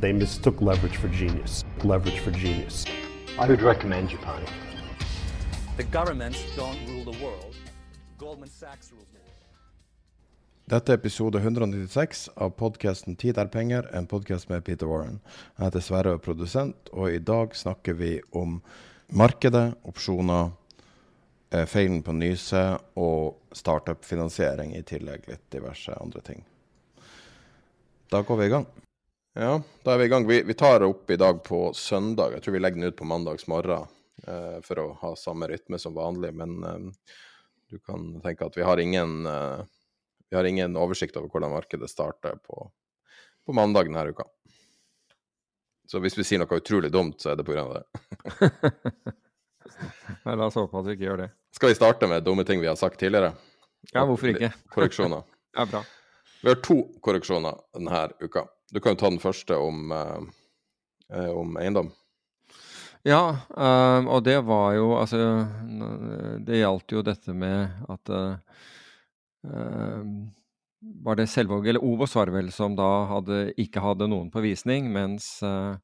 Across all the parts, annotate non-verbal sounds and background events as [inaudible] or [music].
They mistook leverage for genius. Leverage for genius. I would recommend Japan. The governments don't rule the world. Goldman Sachs rules the world. Dette er episode 196 av podkasten 'Tid er penger', en podkast med Peter Warren. Jeg heter Sverre og er produsent, og i dag snakker vi om markedet, opsjoner, eh, feilen på Nyse og startup-finansiering, i tillegg litt diverse andre ting. Da går vi i gang. Ja, da er vi i gang. Vi, vi tar det opp i dag på søndag. Jeg tror vi legger den ut på mandags morgen eh, for å ha samme rytme som vanlig. Men eh, du kan tenke at vi har ingen eh, vi har ingen oversikt over hvordan markedet starter på, på mandag denne uka. Så hvis vi sier noe utrolig dumt, så er det pga. det. [laughs] Nei, La oss håpe at vi ikke gjør det. Skal vi starte med dumme ting vi har sagt tidligere? Ja, hvorfor ikke? Korreksjoner. [laughs] Ja, bra. Vi har to korreksjoner denne uka. Du kan jo ta den første om, eh, eh, om eiendom. Ja, eh, og det var jo Altså, det gjaldt jo dette med at eh, eh, Var det Selvåg eller Obos var det vel som da hadde, ikke hadde noen på visning, mens eh,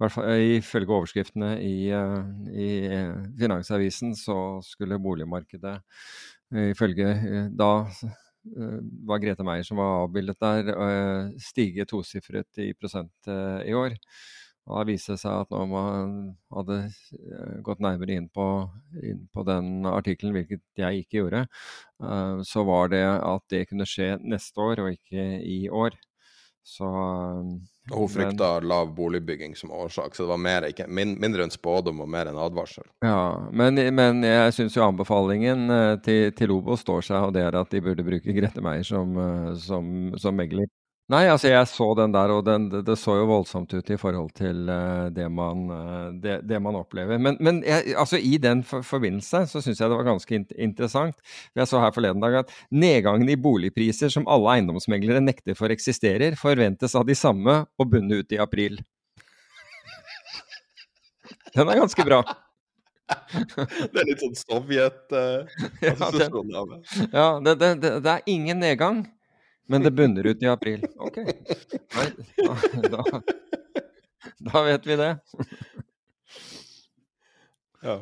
hvert ifølge overskriftene i, eh, i eh, Finansavisen så skulle boligmarkedet eh, ifølge eh, da eh, var Grete Meier som var avbildet der, eh, stige tosifret i prosent eh, i år. Og da viste det seg at når man hadde eh, gått nærmere inn på, inn på den artikkelen, hvilket jeg ikke gjorde, eh, så var det at det kunne skje neste år og ikke i år. Så hun men- lav boligbygging som årsak, så det var mer, ikke, min, mindre en spådom og mer en advarsel. Ja, men, men jeg syns jo anbefalingen eh, til, til Obos står seg, og det er at de burde bruke Grete Meier som, eh, som, som megler. Nei, altså jeg så den der, og den, det, det så jo voldsomt ut i forhold til uh, det, man, uh, det, det man opplever. Men, men jeg, altså i den for, forbindelse så syns jeg det var ganske in interessant. Jeg så her forleden dag at nedgangen i boligpriser som alle eiendomsmeglere nekter for eksisterer, forventes av de samme å bunne ut i april. Den er ganske bra. [laughs] Det er litt sånn Sovjet [laughs] uh, Ja, det. Ja, det, det, det er ingen nedgang, men det bunner ut i april. Ok. Da, da, da vet vi det.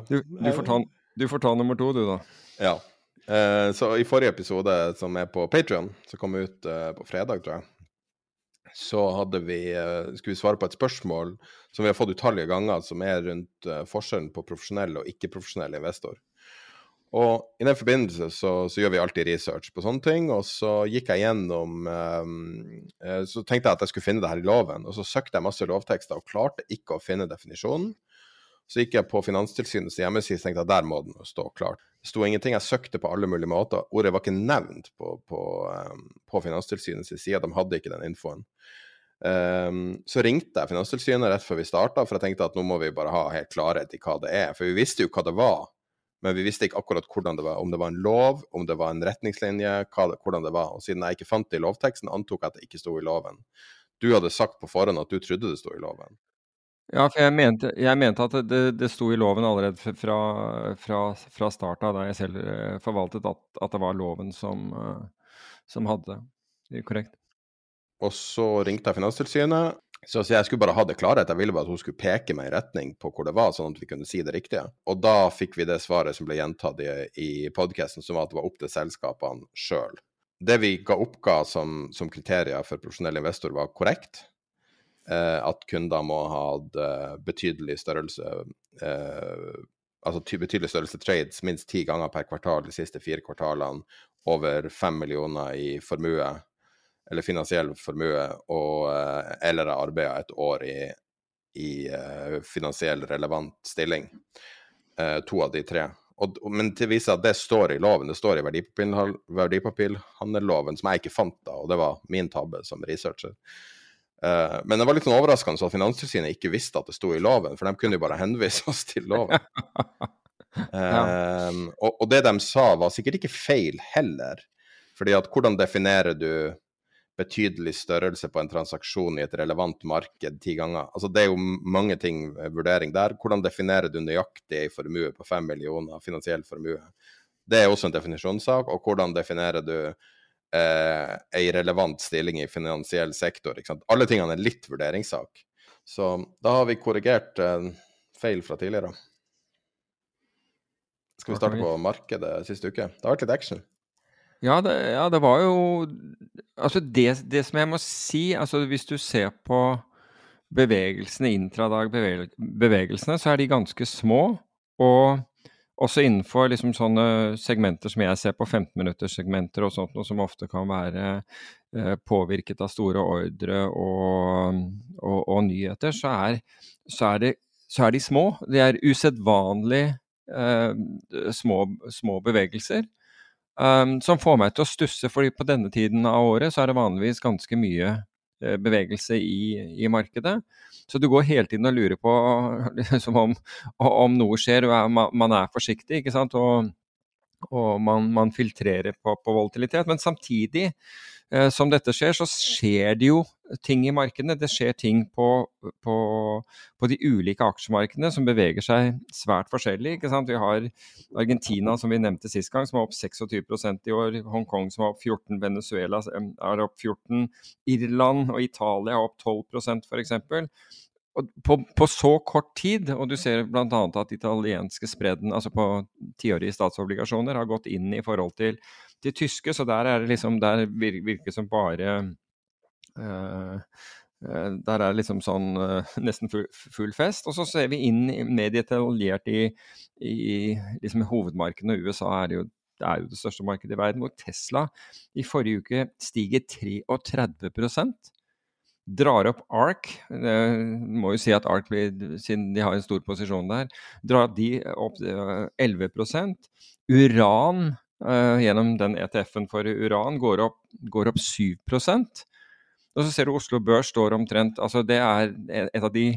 Du, du, får ta, du får ta nummer to, du, da. Ja. Eh, så i forrige episode, som er på Patrion, som kom ut eh, på fredag, tror jeg, så hadde vi, eh, skulle vi svare på et spørsmål som vi har fått utallige ganger, som er rundt forskjellen på profesjonell og ikke-profesjonell investor. Og i den forbindelse så, så gjør vi alltid research på sånne ting, og så gikk jeg gjennom eh, Så tenkte jeg at jeg skulle finne det her i loven, og så søkte jeg masse lovtekster og klarte ikke å finne definisjonen. Så gikk jeg på Finanstilsynets hjemmeside og tenkte at der må den stå klart. Det sto ingenting. Jeg søkte på alle mulige måter. Ordet var ikke nevnt på, på, um, på Finanstilsynets side. De hadde ikke den infoen. Um, så ringte jeg Finanstilsynet rett før vi starta, for jeg tenkte at nå må vi bare ha helt klarhet i hva det er. For vi visste jo hva det var, men vi visste ikke akkurat hvordan det var. Om det var en lov, om det var en retningslinje, hva hvordan det var. Og siden jeg ikke fant det i lovteksten, antok jeg at det ikke sto i loven. Du hadde sagt på forhånd at du trodde det sto i loven. Ja, for jeg mente, jeg mente at det, det sto i loven allerede fra, fra, fra start av, da jeg selv eh, forvaltet, at, at det var loven som, eh, som hadde det. Korrekt. Og så ringte jeg Finanstilsynet, Så, så, jeg skulle bare ha det klarhet. Jeg ville bare at hun skulle peke meg i retning på hvor det var, sånn at vi kunne si det riktige. Og da fikk vi det svaret som ble gjentatt i, i podkasten, som var at det var opp til selskapene sjøl. Det vi ga oppga som, som kriterier for profesjonell investor, var korrekt. Eh, at kunder må ha hatt eh, betydelig størrelse eh, altså betydelig størrelse trades minst ti ganger per kvartal de siste fire kvartalene, over fem millioner i formue eller finansiell formue, og, eh, eller har arbeida et år i, i uh, finansiell relevant stilling. Uh, to av de tre. Og, men det viser at det står i loven, det står i verdipapirhandelloven, som jeg ikke fant da, og det var min tabbe som researcher. Uh, men det var litt sånn overraskende at Finanstilsynet ikke visste at det sto i loven, for de kunne jo bare henvise oss til loven. [laughs] ja. og, og, det de sa var sikkert ikke feil heller, fordi at hvordan definerer du betydelig størrelse på en transaksjon i et relevant marked ti ganger. Altså Det er jo mange ting vurdering der. Hvordan definerer du nøyaktig en formue på fem millioner, finansiell formue? Det er også en definisjonssak. Og hvordan definerer du eh, en relevant stilling i finansiell sektor? Alle tingene er litt vurderingssak. Så da har vi korrigert eh, feil fra tidligere. Skal vi starte på markedet siste uke? Det har vært litt action. Ja det, ja, det var jo Altså, det, det, som jeg må si altså Hvis du ser på bevegelsene, intradag-bevegelsene, så er de ganske små. Og også innenfor liksom sånne segmenter som jeg ser på, 15-minutterssegmenter og sånt, som ofte kan være eh, påvirket av store ordre og, og, og nyheter, så er, så, er det, så er, de små. De er usedvanlig eh, små, små bevegelser. Um, som får meg til å stusse, fordi på denne tiden av året så er det vanligvis ganske mye uh, bevegelse i, i, markedet. Så du går hele tiden og lurer på [laughs] liksom om, om, noe skjer, og man, man, er forsiktig, ikke sant. Og, og man, man, filtrerer på, på volatilitet. Men samtidig som dette skjer, så skjer det jo ting i markedene. Det skjer ting på, på, på, de ulike aksjemarkedene som beveger seg svært forskjellig. Vi har Argentina, som vi nevnte sist gang, som er opp 26% i år. Hongkong som er opp 14 Venezuela er opp 14 Irland og Italia er opp 12% f.eks. På, på, så kort tid, og du ser bl.a. at italienske spredden, altså på tiårige statsobligasjoner, har gått inn i forhold til, til tyske, så der er det liksom, der virker som bare eh, der er det liksom sånn eh, [laughs] nesten full, fest. Og så ser vi inn mer detaljert i, i liksom hovedmarkedene. USA er jo, er jo det største markedet i verden, hvor Tesla i forrige uke stiger 33% drar opp ARK. må jo si at ARK, siden de har en stor posisjon der, drar de opp 11% Uran, uh, gjennom den ETF-en for uran, går opp, går opp 7% og så ser du Oslo Børs står omtrent altså Det er et av de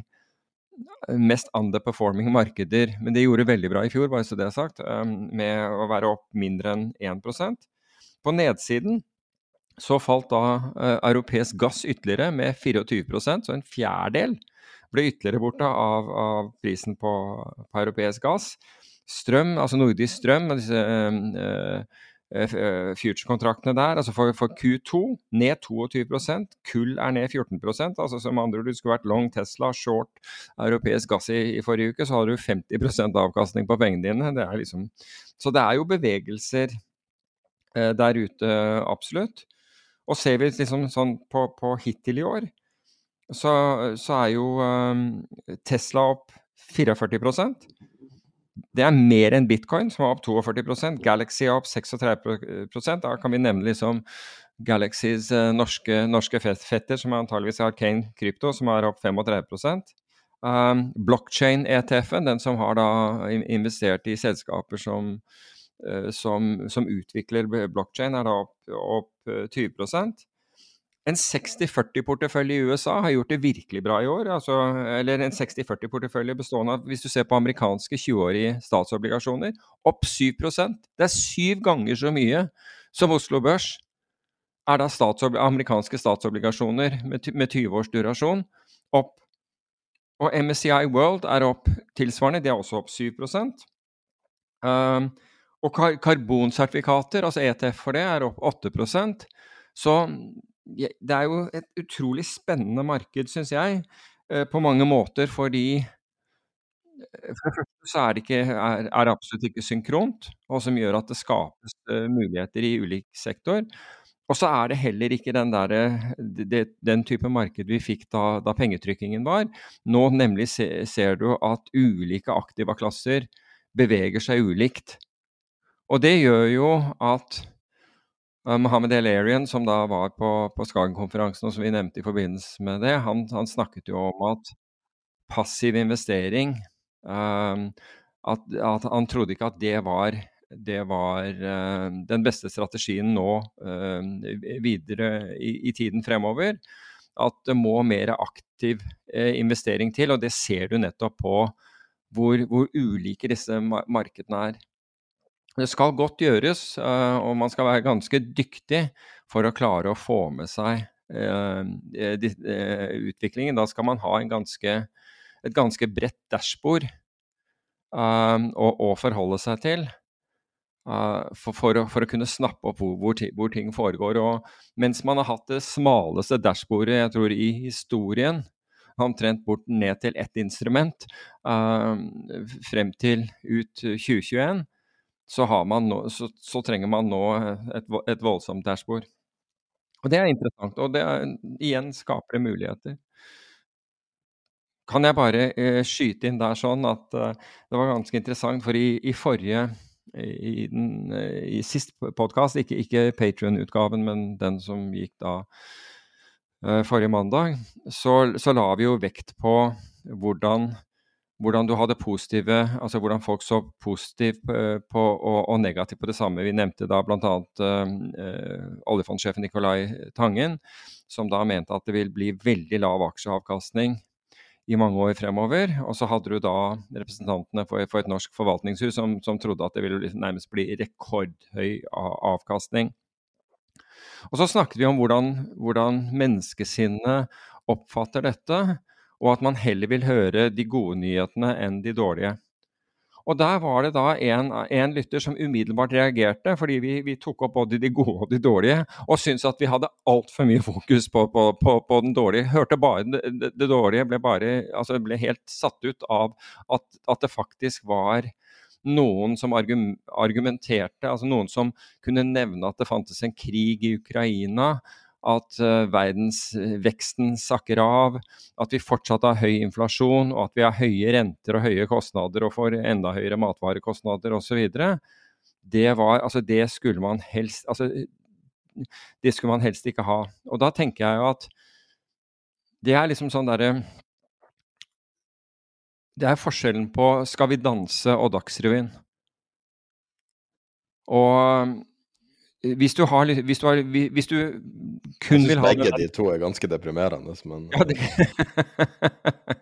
mest underperforming markeder. Men det gjorde veldig bra i fjor, bare så det er sagt, um, med å være opp mindre enn 1% På nedsiden så falt da uh, europeisk gass ytterligere med 24% så en fjerdedel ble ytterligere borte av, av prisen på, på, europeisk gass. Strøm, altså nordisk strøm, disse uh, Eh, eh, future-kontraktene der. altså for, for, Q2 ned 22% kull er ned 14% altså Som andre ord, du skulle vært long Tesla, short europeisk gass i, i forrige uke, så hadde du 50% avkastning på pengene dine. Det liksom, så det er jo bevegelser eh, der ute, absolutt. Og ser vi liksom sånn på, på hittil i år, så, så er jo um, Tesla opp 44 det er mer enn bitcoin, som er opp 42% Galaxy er opp 36% Da kan vi nevne liksom Galaxys uh, norske, norske fetter, som er antageligvis Arcane Krypto, som er opp 35 um, Blockchain-ETF-en, den som har da investert i selskaper som, uh, som, som utvikler blockchain, er da opp, opp 20 uh, en 60-40-portefølje i USA har gjort det virkelig bra i år. Altså, eller en 60-40-portefølje bestående av, hvis du ser på amerikanske 20-årige statsobligasjoner, opp 7% Det er syv ganger så mye som Oslo Børs er da statsob amerikanske statsobligasjoner med, med 20 års durasjon opp. Og MSCI World er opp tilsvarende, de er også opp 7 um, Og kar karbonsertifikater, altså ETF for det, er opp 8% Så det er jo et utrolig spennende marked, syns jeg, eh, på mange måter, fordi eh, for det første så er det, ikke, er, er absolutt ikke synkront, og som gjør at det skapes uh, muligheter i ulik sektor. Og så er det heller ikke den, der, det, den type marked vi fikk da, da pengetrykkingen var. Nå nemlig se, ser du at ulike aktivaklasser beveger seg ulikt. Og det gjør jo at Mohammed El-Arian, som da var på, på Skagen-konferansen, og som vi nevnte i forbindelse med det, han, han snakket jo om at passiv investering um, at, at, Han trodde ikke at det var, det var uh, den beste strategien nå videre i, i, tiden fremover. At det må mer aktiv investering til, og det ser du nettopp på hvor, hvor ulike disse markedene er. Det skal godt gjøres, eh, og man skal være ganske dyktig for å klare å få med seg eh, eh, utviklingen. Da skal man ha ganske, et ganske bredt dashbord å, forholde seg til. For, for, å, for, å, kunne snappe opp hvor, hvor, ting foregår. Og mens man har hatt det smaleste dashbordet jeg tror i historien, omtrent bort ned til ett instrument, frem til ut 2021, så, nå, så, så, trenger man nå et, et voldsomt dashbord. Og det er interessant. Og det er, igjen skaper det muligheter. Kan jeg bare eh, skyte inn der sånn at eh, det var ganske interessant, for i, i forrige i, den, i sist podkast, ikke, ikke Patrion-utgaven, men den som gikk da eh, forrige mandag, så, så la vi jo vekt på hvordan hvordan du hadde positive, altså hvordan folk så positivt på, og, og, negativt på det samme. Vi nevnte da bl.a. Uh, oljefondsjefen Nicolai Tangen, som da mente at det vil bli veldig lav aksjeavkastning i mange år fremover. Og så hadde du da representantene for, for et norsk forvaltningshus som, som, trodde at det ville nærmest bli rekordhøy avkastning. Og så snakket vi om hvordan, hvordan menneskesinnet oppfatter dette og at man heller vil høre de gode nyhetene enn de dårlige. Og Der var det da en, en lytter som umiddelbart reagerte, fordi vi, vi, tok opp både de gode og de dårlige, og syntes at vi hadde altfor mye fokus på, på, på, på, den dårlige. Hørte bare det, det, dårlige, ble, bare, altså ble helt satt ut av at, at det faktisk var noen som argumenterte, altså noen som kunne nevne at det fantes en krig i Ukraina, at uh, verdensveksten sakker av, at vi fortsatt har høy inflasjon, og at vi har høye renter og høye kostnader og får enda høyere matvarekostnader osv. Det, var, altså det skulle man helst altså, Det skulle man helst ikke ha. Og da tenker jeg jo at det er liksom sånn derre Det er forskjellen på Skal vi danse og Dagsrevyen. Og hvis du, har, hvis, du har, hvis du kun vil ha Begge de to er ganske deprimerende, men ja, det... [laughs]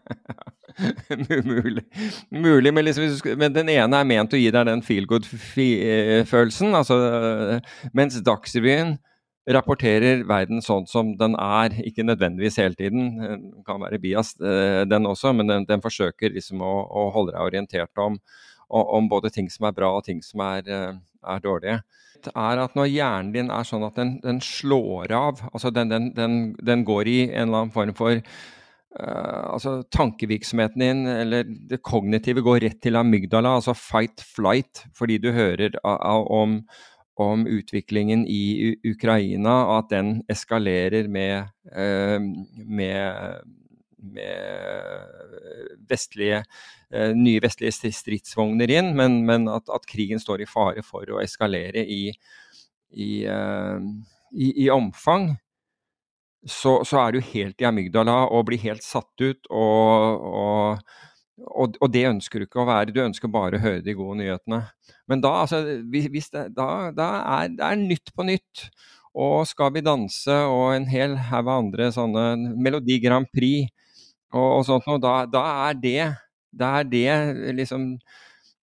Mulig. Mulig men, liksom, men, den ene er ment å gi deg den feel good-følelsen. Altså, mens Dagsrevyen rapporterer verden sånn som den er. Ikke nødvendigvis hele tiden, den kan være bias eh, den også, men den, den forsøker liksom å, å, holde deg orientert om, om, både ting som er bra og ting som er, eh, er dårlige er at når hjernen din er sånn at den, den slår av, altså den, den, den, går i en eller annen form for Uh, altså Tankevirksomheten din, eller det kognitive, går rett til amygdala, altså fight-flight, fordi du hører om, om, utviklingen i Ukraina, og at den eskalerer med, uh, med, med vestlige nye vestlige stridsvogner inn, men, men at, at, krigen står i fare for å eskalere i, i, uh, i, i omfang, så, så, er du helt i amygdala og blir helt satt ut. Og, og, og, det ønsker du ikke å være. Du ønsker bare å høre de gode nyhetene. Men da, altså, det, da, da er det er nytt på nytt. Og Skal vi danse og en hel haug av andre sånne Melodi Grand Prix og, og sånt noe, da, da er det det er det liksom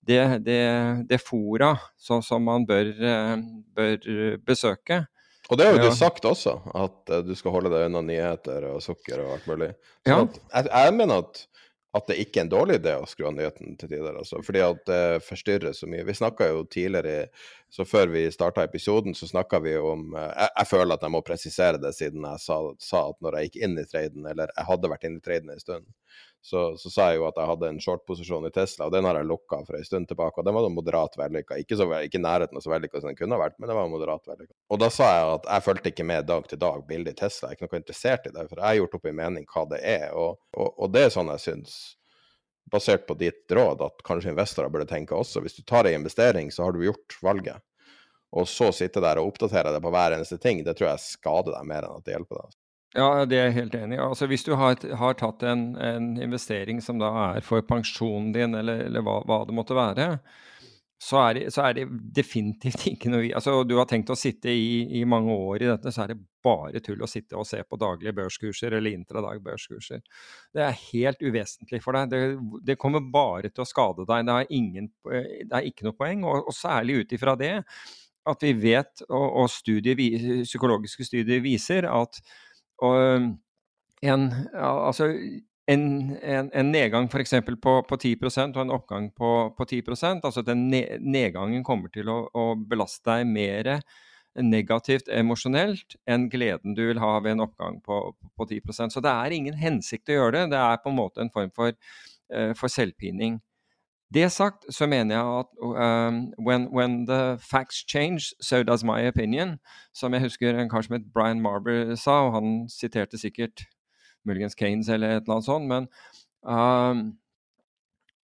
det, det, det fora som, som man bør, eh, bør, besøke. Og det har jo du sagt også, at uh, du skal holde deg unna nyheter og sukker og alt mulig. Ja. jeg, jeg, mener at, at det ikke er en dårlig idé å skru av nyheten til tider. Altså, fordi at det forstyrrer så mye. Vi snakka jo tidligere, så før vi starta episoden, så snakka vi om eh, jeg, jeg, føler at jeg må presisere det, siden jeg sa, sa, at når jeg gikk inn i traden, eller jeg hadde vært inn i traden en stund, så, så, sa jeg jo at jeg hadde en short-posisjon i Tesla, og den har jeg lukka for en stund tilbake. Og den var moderat vellykka. Ikke, så, nærheten av så vellykka som den kunne ha vært, men den var moderat vellykka. Og da sa jeg at jeg fulgte ikke med dag til dag bildet i Tesla. Jeg er ikke noe interessert i det, for jeg har gjort opp en mening hva det er. Og, og, og det er sånn jeg syns basert på ditt råd, at kanskje investorer burde tenke også. Hvis du tar en investering, så har du gjort valget. Og så sitte der og oppdatere deg på hver eneste ting, det tror jeg skader deg mer enn at det hjelper deg. Ja, det er jeg helt enig i. Altså, hvis du har, har tatt en, en, investering som da er for pensjonen din, eller, eller hva, hva, det måtte være, så er, det, så er, det, definitivt ikke noe altså, Du har tenkt å sitte i, i, mange år i dette, så er det bare tull å sitte og se på daglige børskurser eller intradag-børskurser. Det er helt uvesentlig for deg. Det, det, kommer bare til å skade deg. Det er, ingen, det er ikke noe poeng, og, og særlig ut ifra det at vi vet, og, og studier, psykologiske studier viser, at og en, altså en, en, en nedgang f.eks. På, på 10% og en oppgang på, på 10% altså den nedgangen kommer til å, å belaste deg mer negativt emosjonelt enn gleden du vil ha ved en oppgang på, på 10% Så det er ingen hensikt å gjøre det. Det er på en måte en form for, uh, for selvpining. Det sagt så mener jeg at um, when, when, the facts change, so does my opinion. Som jeg husker en kar som het Brian Marber sa, og han siterte sikkert muligens Kanes eller et eller annet sånt, men um,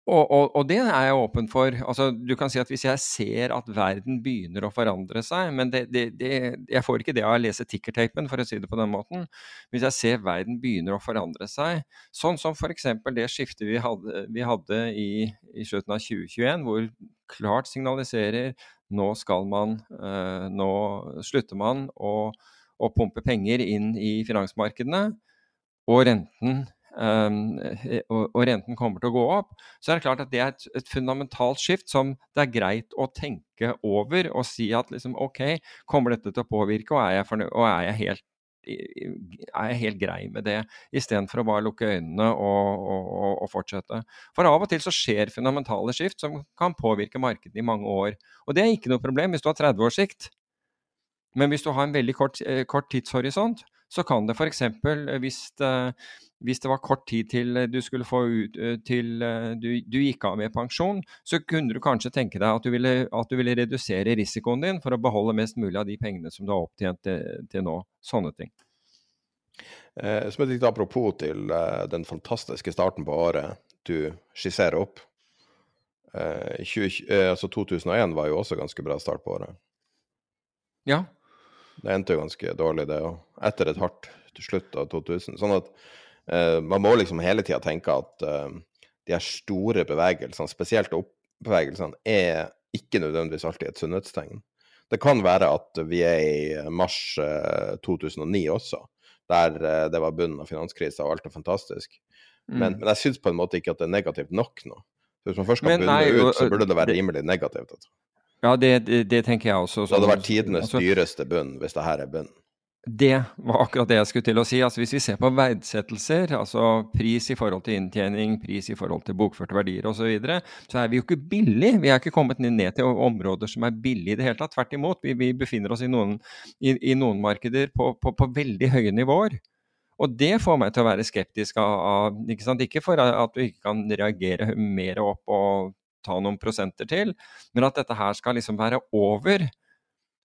og, og, og, det er jeg åpen for. Altså, du kan si at Hvis jeg ser at verden begynner å forandre seg Men det, det, det, jeg får ikke det av å lese tickertapen, for å si det på den måten. Hvis jeg ser verden begynner å forandre seg, sånn som f.eks. det skiftet vi hadde, vi hadde i, i, slutten av 2021, hvor klart signaliserer nå skal man uh, Nå slutter man å, å pumpe penger inn i finansmarkedene, og renten um, og, og, renten kommer til å gå opp, så er det klart at det er et, et fundamentalt skift som det er greit å tenke over og si at liksom, OK, kommer dette til å påvirke, og er jeg, fornøy, og er jeg helt er jeg helt grei med det, istedenfor å bare lukke øynene og, og, og, fortsette. For av og til så skjer fundamentale skift som kan påvirke markedet i mange år. Og det er ikke noe problem hvis du har 30 års sikt. Men hvis du har en veldig kort, kort tidshorisont, så kan det f.eks. hvis hvis det var kort tid til eh, du skulle få ut eh, til eh, du, du, gikk av med pensjon, så kunne du kanskje tenke deg at du, ville, at du ville redusere risikoen din for å beholde mest mulig av de pengene som du har opptjent til, til nå. Sånne ting. Eh, som et lite apropos til eh, den fantastiske starten på året du skisserer opp. Eh, 20, altså 2001 var jo også ganske bra start på året. Ja. Det endte jo ganske dårlig, det òg. Etter et hardt slutt av 2000. Sånn at Uh, man må liksom hele tida tenke at uh, de her store bevegelsene, spesielt oppbevegelsene, er ikke nødvendigvis alltid et sunnhetstegn. Det kan være at vi er i mars uh, eh, 2009 også, der det var bunnen av finanskrisa og alt er fantastisk. Mm. Men, men, jeg syns på en måte ikke at det er negativt nok nå. Hvis man først skal bunne ut, så burde det være rimelig negativt. Altså. Ja, det, det, det, tenker jeg også. Så det hadde vært tidenes altså, dyreste bunn hvis det her er bunn. Det var akkurat det jeg skulle til å si. Altså Hvis vi ser på verdsettelser, altså pris i forhold til inntjening, pris i forhold til bokførte verdier osv., så, videre, så er vi jo ikke billig. Vi er ikke kommet ned til områder som er billige i det hele tatt. Tvert imot. Vi, vi befinner oss i noen, i, i noen markeder på, på, på, veldig høye nivåer. Og det får meg til å være skeptisk av, av ikke, sant? ikke for at du ikke kan reagere mer opp og ta noen prosenter til, men at dette her skal liksom være over.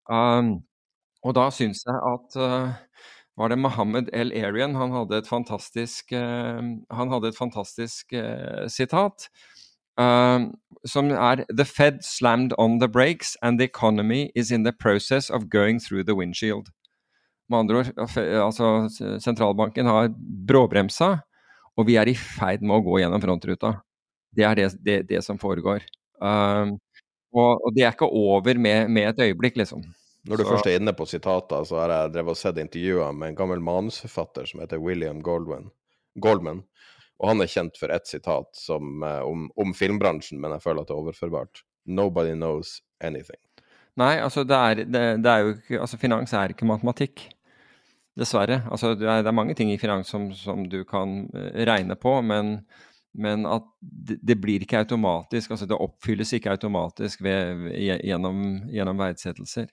Um, og da syns jeg at uh, var det Mohammed El Arian, han hadde et fantastisk, uh, hadde et fantastisk uh, sitat. som er The Fed slammed on the brakes and the economy is in the process of going through the windshield. Med andre ord, altså sentralbanken har bråbremsa, og vi er i ferd med å gå gjennom frontruta. Det er det, det, det som foregår. Um, og, og, det er ikke over med, med et øyeblikk, liksom. Når du så... først er inne på sitater, så har jeg drevet og sett intervjuer med en gammel manusforfatter som heter William Goldman. Goldman. Og han er kjent for ett sitat som, eh, om, om, filmbransjen, men jeg føler at det er overførbart. Nobody knows anything. Nei, altså det er, det, det er jo ikke Altså finans er ikke matematikk. Dessverre. Altså det er, det er mange ting i finans som, som, du kan eh, regne på, men men at det, blir ikke automatisk, altså det oppfylles ikke automatisk ved, gjennom, gjennom verdsettelser.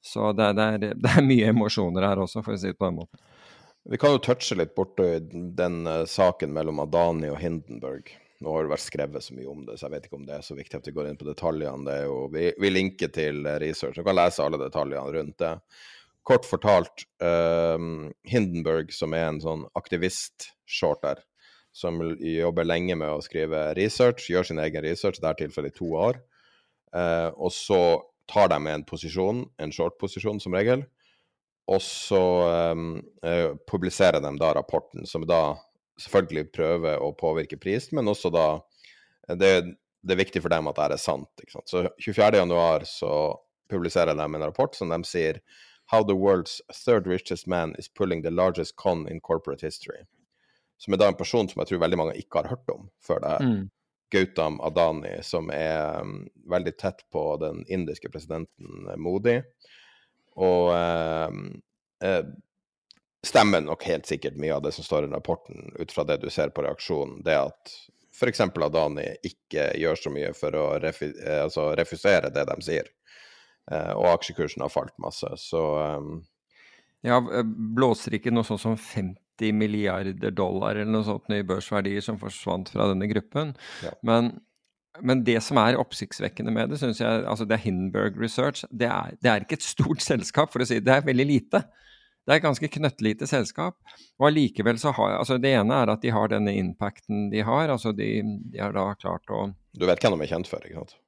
Så det, det, er, det, er, mye emosjoner her også, for å si det på den måten. Vi kan jo touche litt borti den uh, saken mellom Adani og Hindenburg. Nå har det vært skrevet så mye om det, så jeg vet ikke om det er så viktig at vi går inn på detaljene. Det er jo, vi, vi linker til research, du kan lese alle detaljene rundt det. Kort fortalt, uh, Hindenburg, som er en sånn aktivist-shorter, som jobber lenge med å skrive research, gjør sin egen research, i dette tilfellet i to år. Eh, og så tar de en posisjon, en short-posisjon som regel, og så um, uh, publiserer de da rapporten, som da selvfølgelig prøver å påvirke prisen, men også da det, det, er viktig for dem at det er sant. Ikke sant? Så 24.1 så publiserer de en rapport som de sier How the world's third richest man is pulling the largest con in corporate history som er da en person som jeg tror veldig mange ikke har hørt om før det her. Mm. Gautam Adani, som er um, veldig tett på den indiske presidenten eh, Modi. Og um, eh, stemmer nok helt sikkert mye av det som står i rapporten, ut fra det du ser på reaksjonen. Det at f.eks. Adani ikke gjør så mye for å refi eh, altså refusere det de sier. Eh, og aksjekursen har falt masse, så um, Ja, blåser ikke noe sånt som 50 90 milliarder dollar eller noe sånt i børsverdier som forsvant fra denne gruppen. Ja. Men, men, det som er oppsiktsvekkende med det, syns jeg altså Det er Hindenburg Research. Det er, det er, ikke et stort [laughs] selskap, for å si det. Det er veldig lite. Det er et ganske knøttlite selskap. Og allikevel så har altså Det ene er at de har denne impacten de har. altså De, de har da klart å Du vet hvem de er kjent for, ikke sant?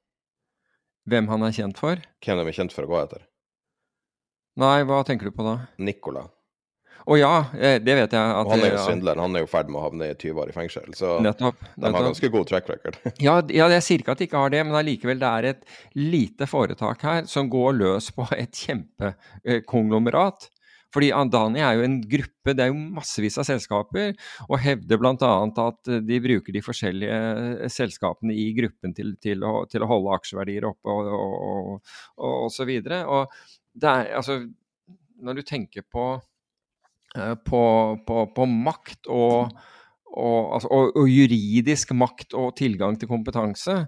Hvem han er kjent for? Hvem de er kjent for å gå etter? Nei, hva tenker du på da? Nicola. Å ja, eh, det vet jeg. Og han er jo svindleren. Han er jo i ferd med å havne i 20 år i fengsel. Så nettopp, nettopp. de har ganske god track record. [laughs] ja, ja, jeg sier ikke at de ikke har det, men allikevel det er et lite foretak her som går løs på et kjempekonglomerat. Fordi Andani er jo en gruppe, det er jo massevis av selskaper, og hevder bl.a. at de bruker de forskjellige eh, selskapene i gruppen til, til, å, til å, holde aksjeverdier oppe og, og, og, og, så videre. Og det er, altså, når du tenker på Eh, på, på, på makt og, og, altså, og, og, juridisk makt og tilgang til kompetanse,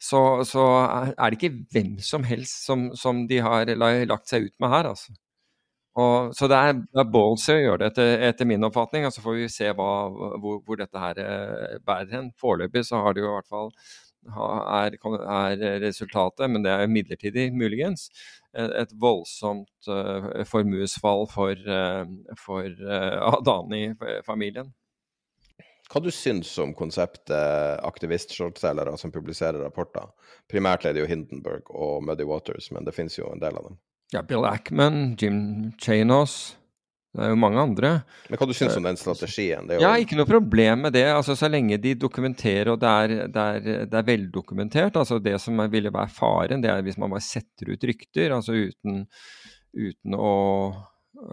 så, så, er det ikke hvem som helst som, som de har lagt seg ut med her. Altså. Og, så det er, det er ballsy å gjøre det, etter, etter, min oppfatning. og Så får vi se hva, hvor, hvor, dette her eh, bærer hen. Foreløpig så har det jo i hvert fall er, er, resultatet, men det er midlertidig muligens, et voldsomt uh, formuesfall for, uh, for [laughs] uh, Adani-familien. Hva du syns om konseptet aktivist-shortselgere som publiserer rapporter? Primært er det jo Hindenburg og Muddy Waters, men det finnes jo en del av dem. Ja, Bill Ackman, Jim Chanos, det er jo mange andre. Men Hva du syns om den strategien? Jo... Ja, Ikke noe problem med det. altså Så lenge de dokumenterer, og det er, det er, det er veldokumentert. altså Det som ville være faren, det er hvis man bare setter ut rykter, altså uten, uten å,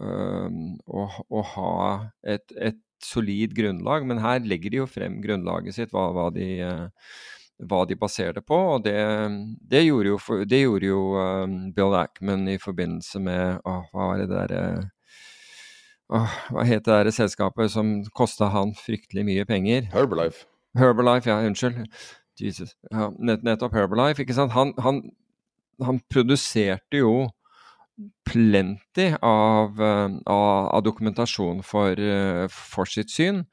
øh, å, å, ha et, et, solid grunnlag. Men her legger de jo frem grunnlaget sitt, hva, hva de øh, hva de baserer det på. Og det, det gjorde jo, det gjorde jo um, Bill Ackman i forbindelse med å, Hva var det der Åh, hva het det der selskapet som kosta han fryktelig mye penger? Herbalife. Herbalife, ja, unnskyld. Jesus. Ja, nett, nettopp Herbalife, ikke sant. Han, han, han produserte jo plenty av, eh, av, av dokumentasjon for, eh, for, sitt syn.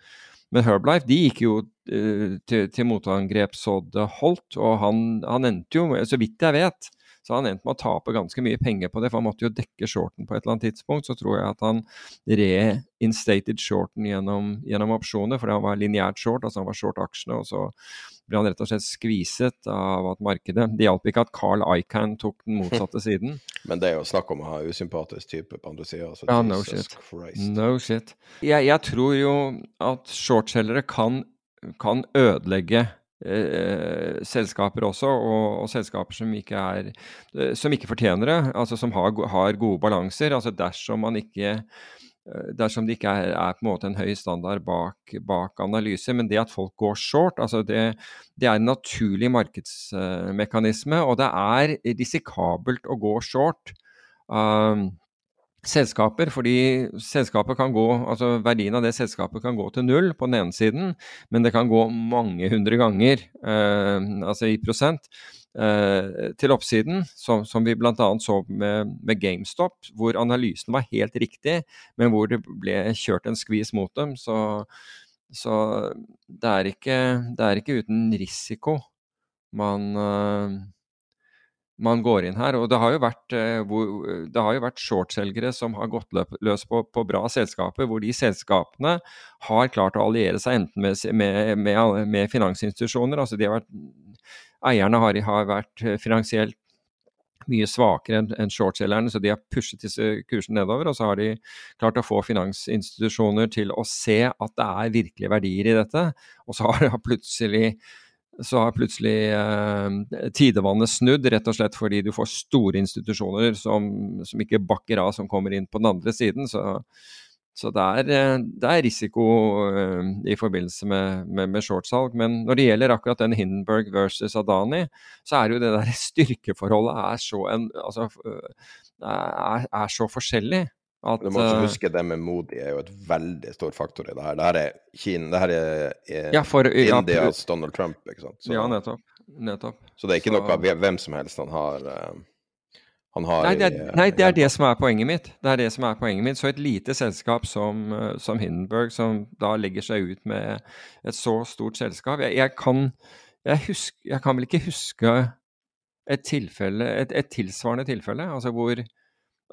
Men Herbalife de gikk jo uh, til, til, motangrep så det holdt, og han, han endte jo, så vidt jeg vet, så han endte med å tape ganske mye penger på det, for han måtte jo dekke shorten på et eller annet tidspunkt. Så tror jeg at han reinstated shorten gjennom, gjennom opsjoner, fordi han var lineært short, altså han var short aksjene. og så ble han rett og slett skviset av at markedet Det hjalp ikke at Carl Icahn tok den motsatte [laughs] siden. Men det er jo snakk om å ha usympatisk type på andre sida. Altså, ja, no shit. Christ. No shit. Jeg, jeg tror jo at shortselgere kan, kan ødelegge selskaper også, og, og, selskaper som ikke, er, eh, som ikke fortjener det, altså som har, har gode balanser. altså Dersom man ikke eh, dersom det ikke er, er, på en måte en høy standard bak, bak analyse. Men det at folk går short, altså det, det er en naturlig markedsmekanisme. Og det er risikabelt å gå short. Um, selskaper, fordi selskapet kan gå, altså verdien av det selskapet kan gå til null på den ene siden, men det kan gå mange hundre ganger, eh, altså i prosent, eh, til oppsiden, som, som vi bl.a. så med, med, GameStop, hvor analysen var helt riktig, men hvor det ble kjørt en skvis mot dem. Så, så det, er ikke, det, er ikke, uten risiko man eh, man går inn her. Og det har jo vært, eh, det har jo vært shortselgere som har gått løs på, på, bra selskaper, hvor de selskapene har klart å alliere seg enten med, med, med, med finansinstitusjoner. altså de har vært, Eierne har, har vært finansielt mye svakere enn en shortselgerne, så de har pushet disse kursene nedover. Og så har de klart å få finansinstitusjoner til å se at det er virkelige verdier i dette. Og så har plutselig så har plutselig eh, tidevannet snudd, rett og slett fordi du får store institusjoner som, som, ikke bakker av, som kommer inn på den andre siden. Så, så det, er, eh, det, er, risiko eh, i forbindelse med, med, med shortsalg. Men når det gjelder akkurat den Hindenburg versus Adani, så er jo det der [laughs] styrkeforholdet er så, en, altså, eh, er, er så forskjellig. At, du må også eh, huske det med Modi er jo et veldig stor faktor i det her. Det her er, Kina, det her er, er ja, for, ja, Indias Donald Trump, ikke sant. Så, ja, nettopp. nettopp. Så det er ikke så, noe hvem som helst han har, uh, han har nei, det er, nei, det er det som er poenget mitt. Det er det som er poenget mitt. Så et lite selskap som, som Hindenburg, som da legger seg ut med et så stort selskap Jeg, jeg kan, jeg, husk, jeg kan vel ikke huske et tilfelle, et, et tilsvarende tilfelle, altså hvor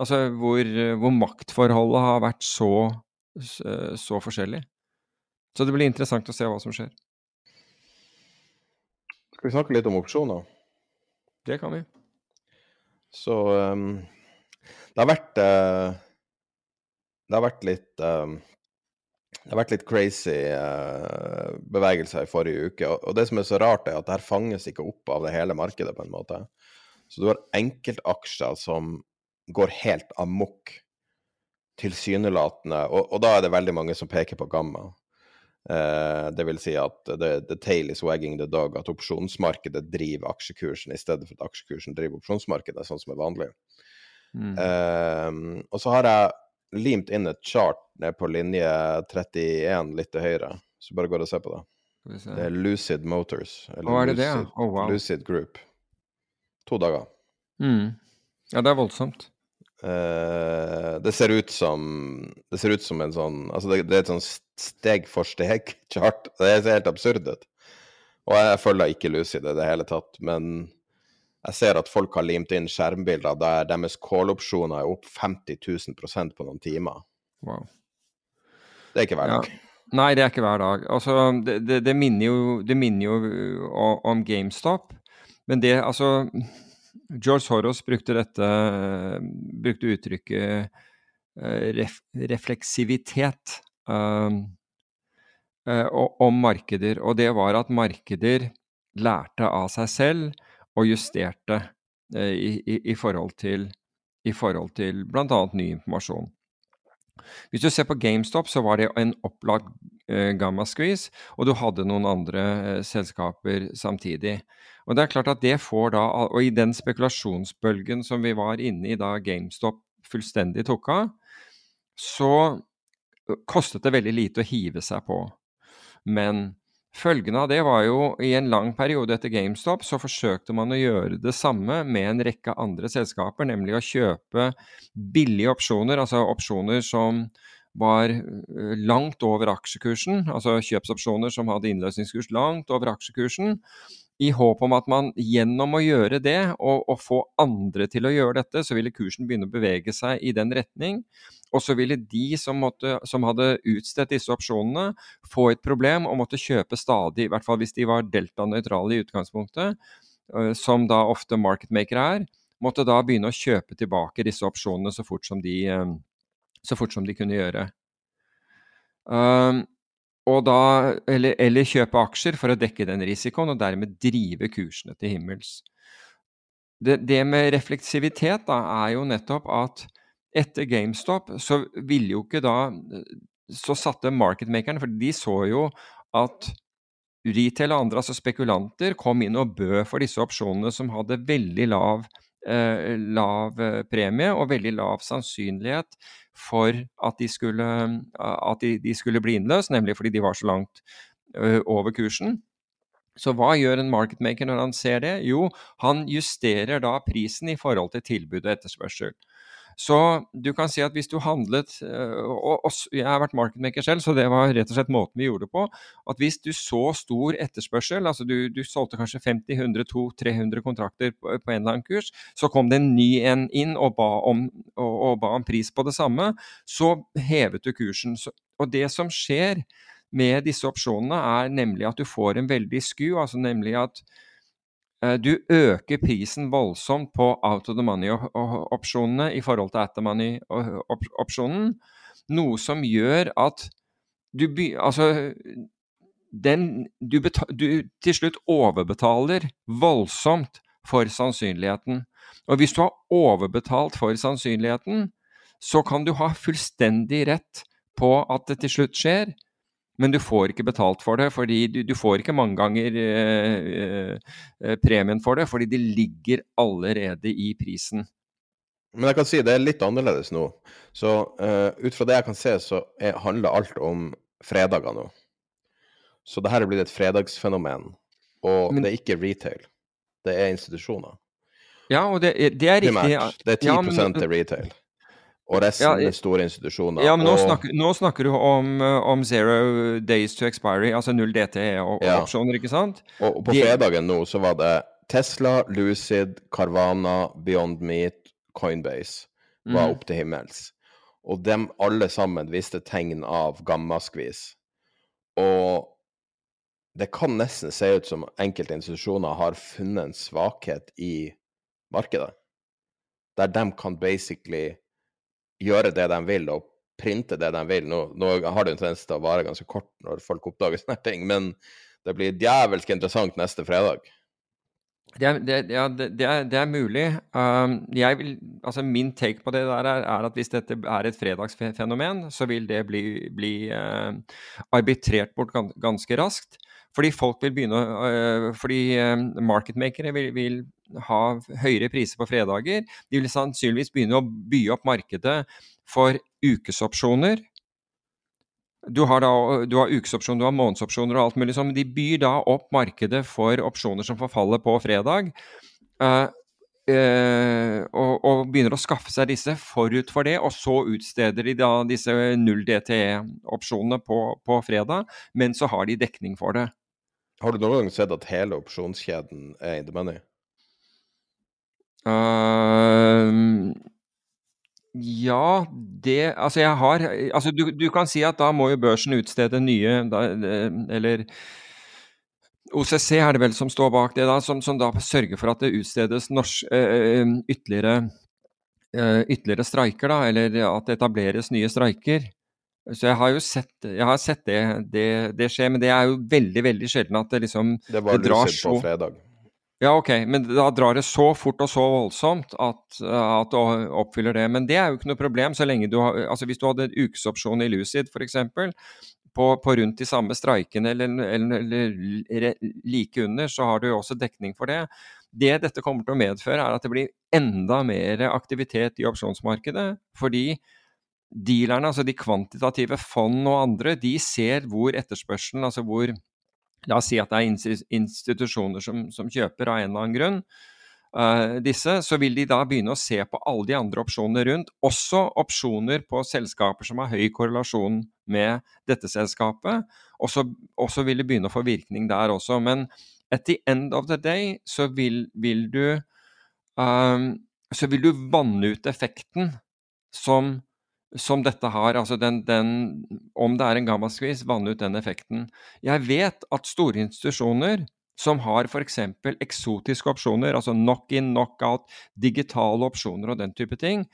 Altså hvor, hvor maktforholdet har vært så, så forskjellig. Så det blir interessant å se hva som skjer. Skal vi snakke litt om opsjoner? Det kan vi. Så um, det har vært uh, Det har vært litt um, det har vært litt crazy uh, bevegelser i forrige uke. Og, og det som er så rart, er at det her fanges ikke opp av det hele markedet, på en måte. Så du har enkeltaksjer som går helt amok, tilsynelatende. Og, og, da er det veldig mange som peker på gamma. Uh, det vil si at the, the, tail is wagging the dog, at opsjonsmarkedet driver aksjekursen i stedet for at aksjekursen driver opsjonsmarkedet, sånn som er vanlig. Mm. Uh, og så har jeg limt inn et chart ned på linje 31 litt til høyre, så bare går og ser på det. Det er Lucid Motors. Eller Hva er det Lucid, det? Oh, wow. Lucid Group. To dager. Mm. Ja, det er voldsomt. Uh, det ser ut som Det ser ut som en sånn Altså, det, det er et sånn steg for steg-chart. [laughs] Det ser helt absurd ut. Og jeg følger ikke Lucid i det hele tatt, men jeg ser at folk har limt inn skjermbilder der deres call-opsjoner er opp 50 000 på noen timer. Wow. Det er ikke hver dag. Ja. Nei, det er ikke hver dag. Altså, det, det, det, minner jo, det minner jo om GameStop, men det altså George Soros brukte dette brukte uttrykket eh, ref, refleksivitet um, om markeder. Og det var at markeder lærte av seg selv og justerte uh, i, i, i, forhold til, i forhold til bl.a. ny informasjon. Hvis du ser på GameStop, så var det en opplagt gamma squeeze, og du hadde noen andre selskaper samtidig. Og det er klart at det får da, og i den spekulasjonsbølgen som vi var inne i da GameStop fullstendig tok av, så kostet det veldig lite å hive seg på. Men følgene av det var jo i en lang periode etter GameStop så forsøkte man å gjøre det samme med en rekke andre selskaper, nemlig å kjøpe billige opsjoner, altså opsjoner som var langt over aksjekursen, altså kjøpsopsjoner som hadde innløsningskurs langt over aksjekursen, i håp om at man gjennom å gjøre det, og, og, få andre til å gjøre dette, så ville kursen begynne å bevege seg i den retning. Og så ville de som, måtte, som hadde utstedt disse opsjonene, få et problem og måtte kjøpe stadig, i hvert fall hvis de var delta-nøytrale i utgangspunktet, øh, som da ofte marketmakere er, måtte da begynne å kjøpe tilbake disse opsjonene så fort som de, øh, fort som de kunne gjøre. Um, da, eller, eller, kjøpe aksjer for å dekke den risikoen, og dermed drive kursene til himmels. Det, det med refleksivitet da, er jo nettopp at etter GameStop så ville jo ikke da Så satte marketmakerne, for de så jo at retail og andre, altså spekulanter, kom inn og bød for disse opsjonene som hadde veldig lav eh, lav eh, premie og veldig lav sannsynlighet for at de skulle, at de, de skulle bli innløst, nemlig fordi de var så langt over kursen. Så hva gjør en marketmaker når han ser det? Jo, han justerer da prisen i forhold til tilbud og etterspørsel. Så du kan si at hvis du handlet Og jeg har vært marketmaker selv, så det var rett og slett måten vi gjorde det på. At hvis du så stor etterspørsel, altså du, du solgte kanskje 50, 100, 200, 300 kontrakter på, på, en eller annen kurs, så kom det en ny en inn og ba om, og, og ba om pris på det samme, så hevet du kursen. Så, og det som skjer med disse opsjonene, er nemlig at du får en veldig sku, altså nemlig at du øker prisen voldsomt på out of the money-opsjonene i forhold til at the money-opsjonen, noe som gjør at du, altså, den, du, du til slutt overbetaler voldsomt for sannsynligheten. Og hvis du har overbetalt for sannsynligheten, så kan du ha fullstendig rett på at det til slutt skjer, men du får ikke betalt for det, fordi du, du får ikke mange ganger eh, eh, premien for det, fordi det ligger allerede i prisen. Men jeg kan si det er litt annerledes nå. Så eh, ut fra det jeg kan se, så er, handler alt om fredager nå. Så det her er blitt et fredagsfenomen. Og Men, det er ikke retail. Det er institusjoner. Ja, og det, det er riktig. Det er 10 ja, men, til retail. Og resten ja, er store institusjoner. Ja, men nå, og... snakker, nå snakker, du om, eh, om, zero days to expiry, altså null DTE og, ja. ikke sant? Og, og på De... fredagen nå så var det Tesla, Lucid, Carvana, Beyond Meat, Coinbase var mm. opp til himmels. Og dem alle sammen viste tegn av gammaskvis. Og det kan nesten se ut som enkelte institusjoner har funnet en svakhet i markedet. Der de kan basically gjøre det de vil, og printe det de vil. Nå, nå har det en tendens til å vare ganske kort når folk oppdager [laughs] sånne ting, men det blir djevelsk interessant neste fredag. Det er, det, ja, det, er, det er, mulig. Um, vil, altså min take på det der er, er, at hvis dette er et fredagsfenomen, så vil det bli, bli uh, arbitrert bort ganske raskt. Fordi folk vil begynne å Fordi uh, marketmakere vil, vil, ha høyere priser på fredager. De vil sannsynligvis begynne å by opp markedet for ukesopsjoner. Du har, da, du har ukesopsjoner, du har månedsopsjoner og alt mulig sånn, men de byr da opp markedet for opsjoner som forfaller på fredag. Uh, Uh, og, og, begynner å skaffe seg disse forut for det, og så utsteder de da disse null DTE-opsjonene på, på, fredag, men så har de dekning for det. Har du noen gang sett at hele opsjonskjeden er in the money? Uh, ja, det Altså, jeg har Altså, du, du, kan si at da må jo børsen utstede nye da, Eller OCC er det vel som står bak det, da, som, som da sørger for at det utstedes norsk, uh, ytterligere, uh, ytterligere streiker, da, eller at det etableres nye streiker. Så jeg har jo sett, har sett det, det, det, skje, men det er jo veldig veldig sjelden at det liksom Det var det på fredag. Ja, ok, men da drar det så fort og så voldsomt at, at det oppfyller det. Men det er jo ikke noe problem så lenge du har Altså hvis du hadde en ukesopsjon i Lucid f.eks. På, på rundt de samme streikene eller, eller, eller, like under, så har du jo også dekning for det. Det dette kommer til å medføre, er at det blir enda mer aktivitet i opsjonsmarkedet. Fordi dealerne, altså de kvantitative fond og andre, de ser hvor etterspørselen, altså hvor La oss si at det er institusjoner som, som kjøper av en eller annen grunn. Uh, disse, så vil de da begynne å se på alle de andre opsjonene rundt, også opsjoner på selskaper som har høy korrelasjon med dette selskapet. Og så vil det begynne å få virkning der også. Men at the end of the day så vil, vil du um, så vil du vanne ut effekten som som dette har, altså den, den, om det er en gammaskvis, vanne ut den effekten. Jeg vet at store institusjoner som har f.eks. eksotiske opsjoner, altså knock-in, knock-out, digitale opsjoner og den type ting,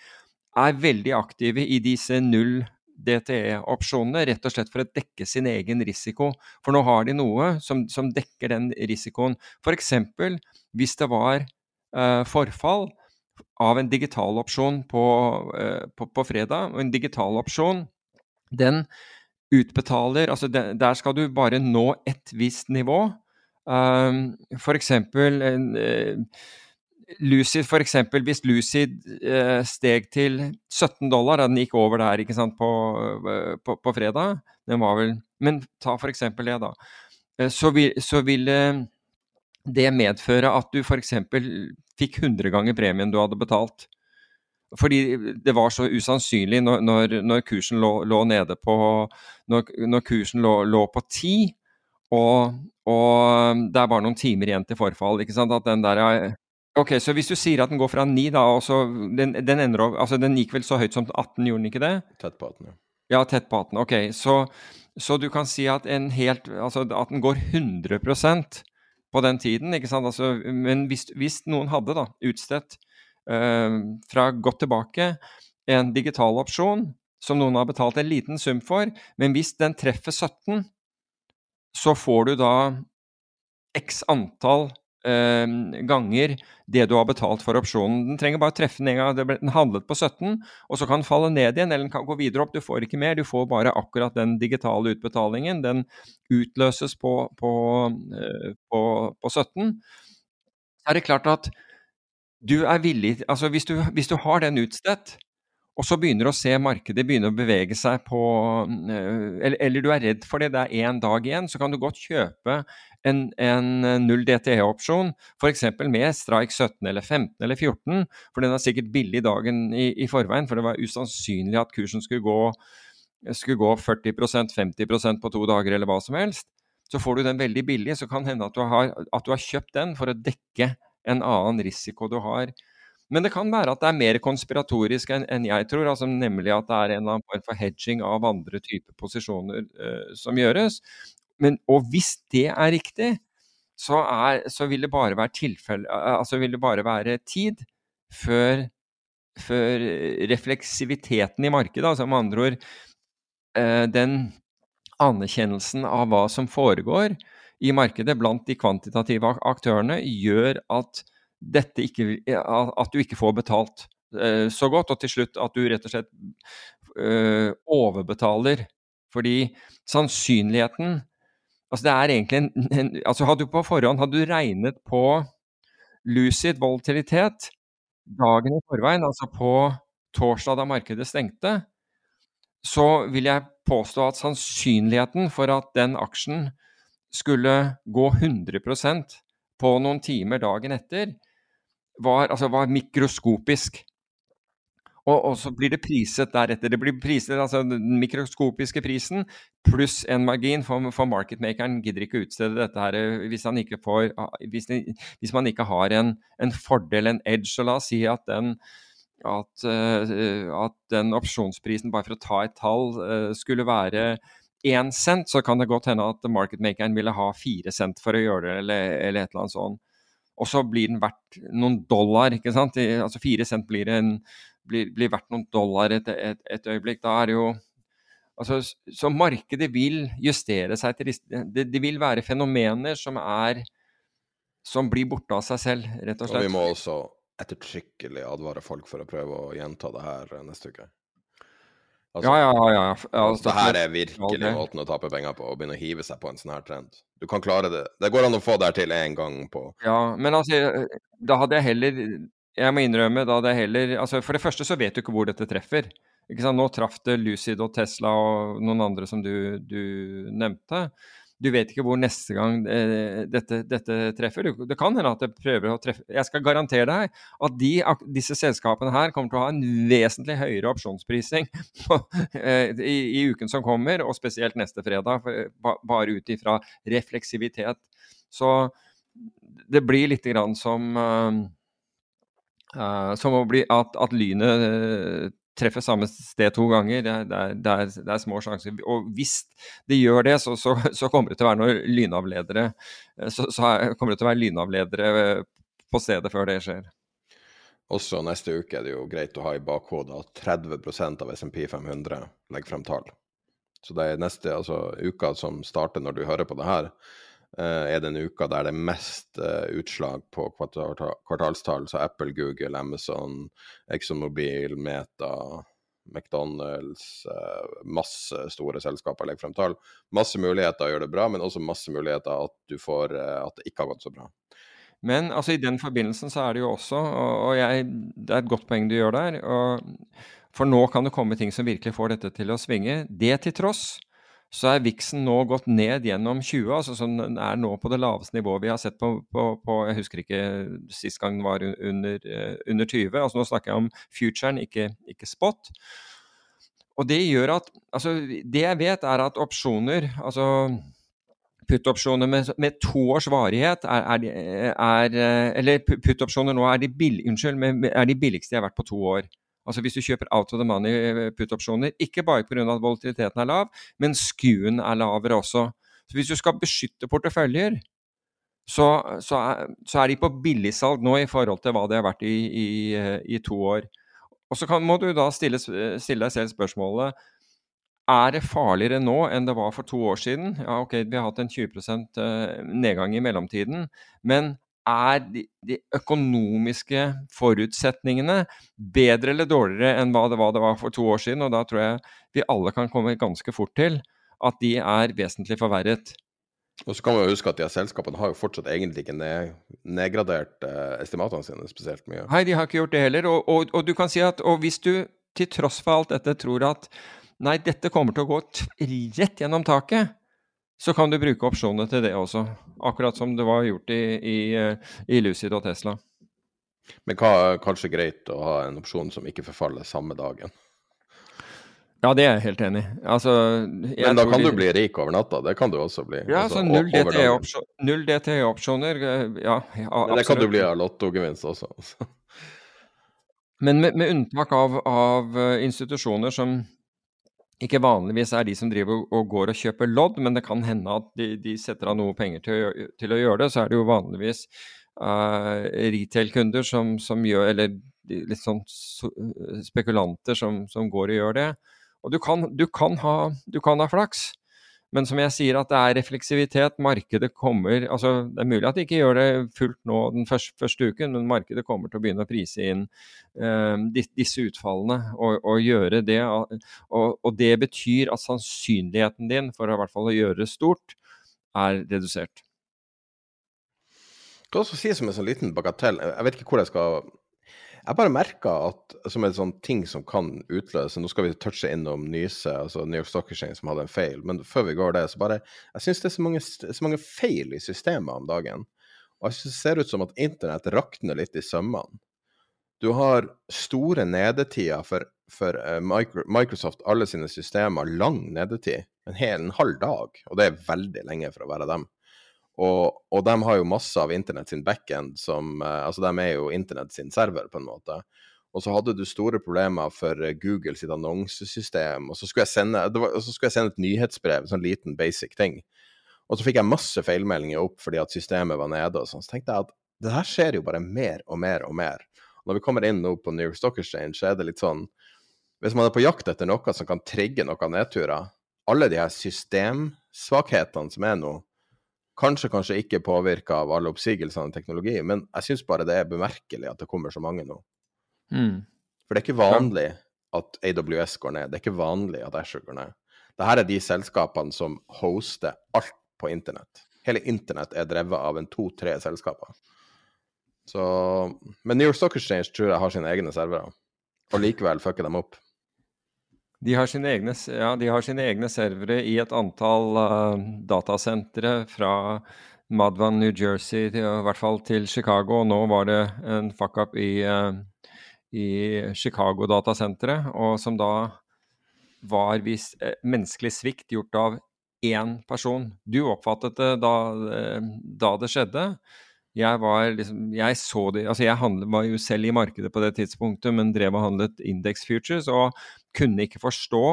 er veldig aktive i disse null DTE-opsjonene, rett og slett for å dekke sin egen risiko. For nå har de noe som, som dekker den risikoen. F.eks. hvis det var uh, forfall, av en digital opsjon på, eh, på, på fredag. Og en digital opsjon, den utbetaler Altså der skal du bare nå et visst nivå. Um, eksempel en, eh, Lucid f.eks., hvis Lucid eh, steg til 17 dollar, da den gikk over der ikke sant, på, på, på fredag den var vel, Men ta for eksempel det, da. Så, vil, så det medføre at du f.eks. fikk 100 ganger premien du hadde betalt. Fordi det var så usannsynlig når, når, når kursen lå, lå, nede på Når, når kursen lå, lå på 10, og, og det er bare noen timer igjen til forfall. ikke sant, at den der Ok, Så hvis du sier at den går fra 9, da, og så den, den, ender opp, altså den gikk vel så høyt som 18, gjorde den ikke det? Tett på 18, ja. Ja, tett på 18. Ok, så, så du kan si at, en helt, altså at den går 100 på den tiden. ikke sant? Altså, men hvis, hvis, noen hadde da utstedt eh, fra godt tilbake en digital opsjon som noen har betalt en liten sum for, men hvis den treffer 17, så får du da x antall ganger det du har betalt for opsjonen. Den trenger bare treffe den en gang. Den handlet på 17, og så kan den falle ned igjen, eller den kan gå videre opp. Du får ikke mer, du får bare akkurat den digitale utbetalingen. Den utløses på, på, eh, på, på 17. Så er det klart at du er villig Altså hvis du, hvis du har den utstedt, og så begynner du å se markedet begynne å bevege seg på eh, eller, eller, du er redd for det, det er én dag igjen, så kan du godt kjøpe en, en null DTE-opsjon, f.eks. med strike 17 eller 15 eller 14, for den er sikkert billig dagen i, i forveien, for det var usannsynlig at kursen skulle gå, skulle gå 40% 50% på to dager eller hva som helst. Så får du den veldig billig, så kan det hende at du, har, at du har kjøpt den for å dekke en annen risiko du har. Men det kan være at det er mer konspiratorisk enn, en jeg tror, altså nemlig at det er en eller annen form for hedging av andre typer posisjoner uh, som gjøres. Men, og hvis det er riktig, så, er, så vil det bare være tilfelle Altså vil det bare være tid før, før refleksiviteten i markedet, altså med andre ord uh, den anerkjennelsen av hva som foregår i markedet blant de kvantitative aktørene, gjør at, ikke, at du ikke får betalt eh, så godt, og til slutt at du rett og slett eh, overbetaler. Fordi sannsynligheten Altså det er egentlig en, en altså Hadde du på forhånd hadde du regnet på lucid volatilitet dagen i forveien, altså på torsdag da markedet stengte, så vil jeg påstå at sannsynligheten for at den aksjen skulle gå 100% på noen timer dagen etter, var, altså var mikroskopisk. Og, og, så blir det priset deretter. Det blir priset, altså Den mikroskopiske prisen pluss en margin, for, for marketmakeren gidder ikke å utstede dette her eh, hvis, får, ah, hvis, hvis man ikke har en, en, fordel, en edge. Så la oss si at den, at, uh, at den opsjonsprisen, bare for å ta et tall, uh, skulle være én cent, så kan det godt hende at marketmakeren ville ha fire cent for å gjøre det, eller, eller et eller annet sånt. Og så blir den verdt noen dollar. ikke sant? Altså Fire cent blir en blir, blir verdt noen dollar et, et, et, øyeblikk. Da er det jo altså, Så markedet vil justere seg til det, det vil være fenomener som er som blir borte av seg selv, rett og slett. Og vi må også ettertrykkelig advare folk for å prøve å gjenta det her neste uke. Altså, ja, ja, ja. Altså, det her er virkelig måten å tape penger på, å begynne å hive seg på en sånn her trend. Du kan klare det. Det går an å få det her til én gang på Ja, men altså, da hadde jeg heller jeg må innrømme da det heller altså For det første så vet du ikke hvor dette treffer. Ikke sant? Nå traff det Lucid og Tesla og noen andre som du, du nevnte. Du vet ikke hvor neste gang eh, dette, dette, treffer. Det kan hende at det prøver å treffe Jeg skal garantere deg at de, disse selskapene her kommer til å ha en vesentlig høyere opsjonsprising [laughs] eh, i, i, uken som kommer, og spesielt neste fredag, for, bare ut ifra refleksivitet. Så det blir litt grann som uh, Uh, som å bli at, at lynet uh, treffer samme sted to ganger, det, er, det, er, det, er, små sjanser. Og hvis det gjør det, så, så, så kommer det til å være noen lynavledere uh, så, så, kommer det til å være lynavledere på stedet før det skjer. Også neste uke er det jo greit å ha i bakhodet at 30% av SMP 500 legger frem tall. Så det er neste altså, uka som starter når du hører på det her, Eh, er den uka der det er mest uh, utslag på kvartalstall. Så Apple, Google, Amazon, ExxonMobil, Meta, McDonald's, uh, masse store selskaper legger frem tall. Masse muligheter å gjøre det bra, men også masse muligheter at du får at det ikke har gått så bra. Men altså, i den forbindelsen så er det jo også, og, jeg, det er et godt poeng du gjør der For nå kan det komme ting som virkelig får dette til å svinge. Det til tross så er viksen nå gått ned gjennom 20, altså som er nå på det laveste nivået vi har sett på, på, på Jeg husker ikke sist gang den var under, under 20. altså Nå snakker jeg om futuren, ikke, ikke spot. Og det gjør at altså Det jeg vet, er at opsjoner, altså Put-opsjoner med, med, to års varighet er, er, er Eller put-opsjoner nå er de, bill, unnskyld, er de billigste jeg har vært på to år. Altså Hvis du kjøper out of the money eh, put-opsjoner, ikke bare pga. at volatiliteten er lav, men skuen er lavere også. Så Hvis du skal beskytte porteføljer, så, så, er, så er, de på billigsalg nå i forhold til hva det har vært i, i, eh, i to år. Og Så kan, må du da stille, stille deg selv spørsmålet er det farligere nå enn det var for to år siden? Ja, ok, vi har hatt en 20 eh, nedgang i mellomtiden. Men er de, de, økonomiske forutsetningene bedre eller dårligere enn hva det, var, det var for to år siden? Og da tror jeg vi alle kan komme ganske fort til at de er vesentlig forverret. Og så kan man jo huske at de her selskapene har jo fortsatt egentlig ikke nedgradert eh, estimatene sine spesielt mye. Nei, de har ikke gjort det heller. Og, og, og, du kan si at hvis du til tross for alt dette tror at Nei, dette kommer til å gå rett gjennom taket. Så kan du bruke opsjonene til det også, akkurat som det var gjort i, i, eh, i Lucid og Tesla. Men hva er kanskje greit å ha en opsjon som ikke forfaller samme dagen? Ja, det er jeg helt enig i. Altså, Men da kan du bli rik over natta, det kan du også bli. Ja, altså, så null DTE-opsjoner, eh, ja, absolutt. Det kan du bli av lottogevinst også. Men med, med unntak av, av eh, institusjoner som ikke vanligvis er de som driver og går og kjøper lodd, men det kan hende at de, de setter av noe penger til, til, å gjøre det. Så er det jo vanligvis uh, retail-kunder som, som, gjør Eller litt sånn spekulanter som, som, går og gjør det. Og du kan, du kan, ha, du kan ha flaks. Men som jeg sier, at det er refleksivitet. Markedet kommer altså Det er mulig at de ikke gjør det fullt nå den første, første uken, men markedet kommer til å begynne å prise inn uh, disse utfallene og, og gjøre det. Og, og, det betyr at sannsynligheten din for i hvert fall å gjøre det stort, er redusert. Jeg kan også si som en sånn liten bagatell, jeg vet ikke hvor jeg skal jeg bare merka at som en sånn ting som kan utløse Nå skal vi touche innom Nyse, altså New York Stock Exchange, som hadde en feil, men før vi går det, så bare Jeg syns det er så mange, så mange, feil i systemet om dagen. Og jeg synes det ser ut som at internett rakner litt i sømmene. Du har store nedetider for, for uh, Microsoft, alle sine systemer, lang nedetid. En hel en halv dag, og det er veldig lenge for å være dem. Og, og, de har jo masse av internett sin backend som uh, Altså, de er jo internett sin server, på en måte. Og så hadde du store problemer for Google sitt annonsesystem, og så skulle jeg sende, var, så skulle jeg sende et nyhetsbrev, sånn liten basic ting. Og så fikk jeg masse feilmeldinger opp fordi at systemet var nede og sånn. Så tenkte jeg at det her skjer jo bare mer og mer og mer. Når vi kommer inn nå på New York Stock Exchange, så er det litt sånn Hvis man er på jakt etter noe som kan trigge noen nedturer Alle de her systemsvakhetene som er nå, Kanskje, kanskje ikke påvirka av alle oppsigelsene i teknologi, men jeg syns bare det er bemerkelig at det kommer så mange nå. Mm. For det er ikke vanlig at AWS går ned, det er ikke vanlig at Asher går ned. Dette er de selskapene som hoster alt på internett. Hele internett er drevet av en to-tre selskaper. Så Men New York Stock Exchange tror jeg har sine egne servere, og likevel fucker dem opp. De har, sine egne, ja, har sine egne servere i et antall uh, datasentre fra Madvan, New Jersey, til, i hvert fall til Chicago. Og nå var det en fuck-up i, uh, i Chicago-datasenteret, og som da var vis, uh, menneskelig svikt gjort av én person. Du oppfattet det da, da det skjedde. Jeg var liksom Jeg så det Altså, jeg handlet, var jo selv i markedet på det tidspunktet, men drev og handlet Index Futures, og kunne ikke forstå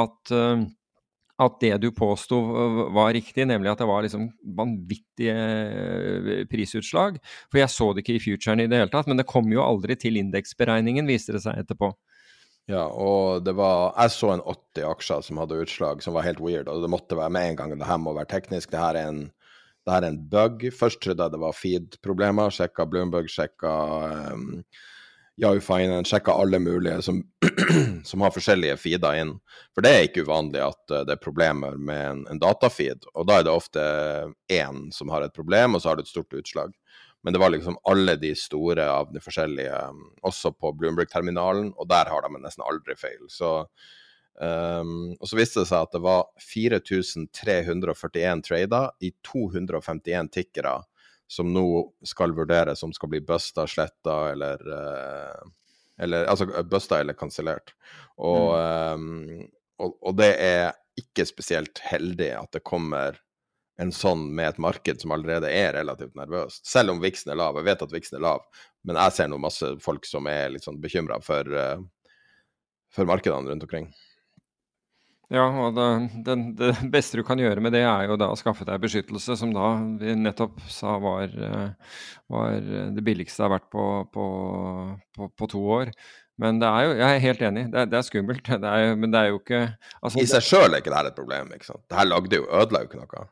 at uh, at det du påsto var riktig, nemlig at det var liksom vanvittige eh, prisutslag. For jeg så det ikke i futuren i det hele tatt, men det kom jo aldri til indeksberegningen, viste det seg etterpå. Ja, og det var Jeg så en 80 aksjer som hadde utslag som var helt weird, og det måtte være med en gang. Det her må være teknisk. Det her er en det her er en bug. Først trodde jeg det var feed-problemer. Sjekka Bloomberg, sjekka um, Yahoo Finance, sjekka alle mulige som, [clears throat] som, har forskjellige feeder inn. For det er ikke uvanlig at uh, det er problemer med en, en datafeed. Og da er det ofte én som har et problem, og så har du et stort utslag. Men det var liksom alle de store av de forskjellige, um, også på Bloomberg-terminalen, og der har de nesten aldri feil. Så, um, og så viste det seg at det var 4341 trader i 251 tikkere som nå skal vurderes om skal bli busta, sletta eller, uh, eller Altså busta eller kansellert. Og, mm. um, og, og det er ikke spesielt heldig at det kommer en sånn med et marked som allerede er relativt nervøst. Selv om viksen er lav. Jeg vet at viksen er lav, men jeg ser nå masse folk som er litt sånn bekymra for, uh, for markedene rundt omkring. Ja, og det, det, det, beste du kan gjøre med det, er jo da å skaffe deg beskyttelse, som da vi nettopp sa var, eh, var det billigste det har vært på, på, på, på, to år. Men det er jo, jeg er helt enig, det er, er skummelt. Er, men det er jo ikke altså, I seg sjøl er ikke dette et problem. ikke sant? Det her lagde jo, ødela jo ikke noe.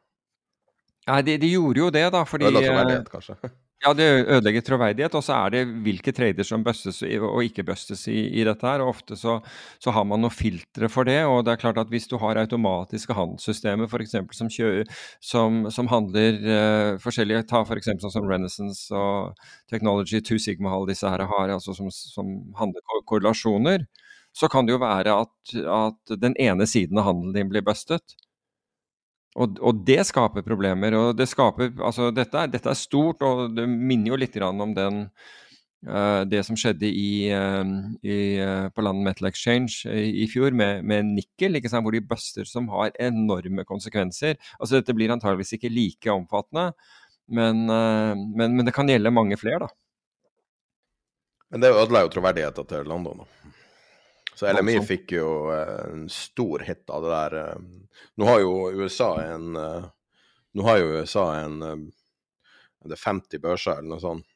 Nei, de, de, gjorde jo det, da, fordi Ødela troverdighet, kanskje? [laughs] Ja, det ødelegger troverdighet, og så er det hvilke trader som bøstes og ikke bøstes i, i dette her. og Ofte så, så, har man noen filtre for det. og det er klart at Hvis du har automatiske handelssystemer for eksempel, som, som, som handler uh, forskjellige Ta f.eks. For sånn som Renaissance og Technology, Two Sigma, alle disse her har, altså som, som handler korrelasjoner, så kan det jo være at, at den ene siden av handelen din blir bustet. Og, og, det skaper problemer. og det skaper, altså dette er, dette er stort, og det minner jo litt om den, uh, det som skjedde i, uh, i, uh, på London Metal Exchange i, i fjor med, med nikkel, hvor de buster som har enorme konsekvenser. Altså Dette blir antageligvis ikke like omfattende, men, men, men det kan gjelde mange flere. Men det ødela jo troverdigheten til London. da. Så LMI fikk jo eh, en stor hit av det der. Eh. Nå har jo USA en eh, Nå har jo USA en Det er 50 børser eller noe sånt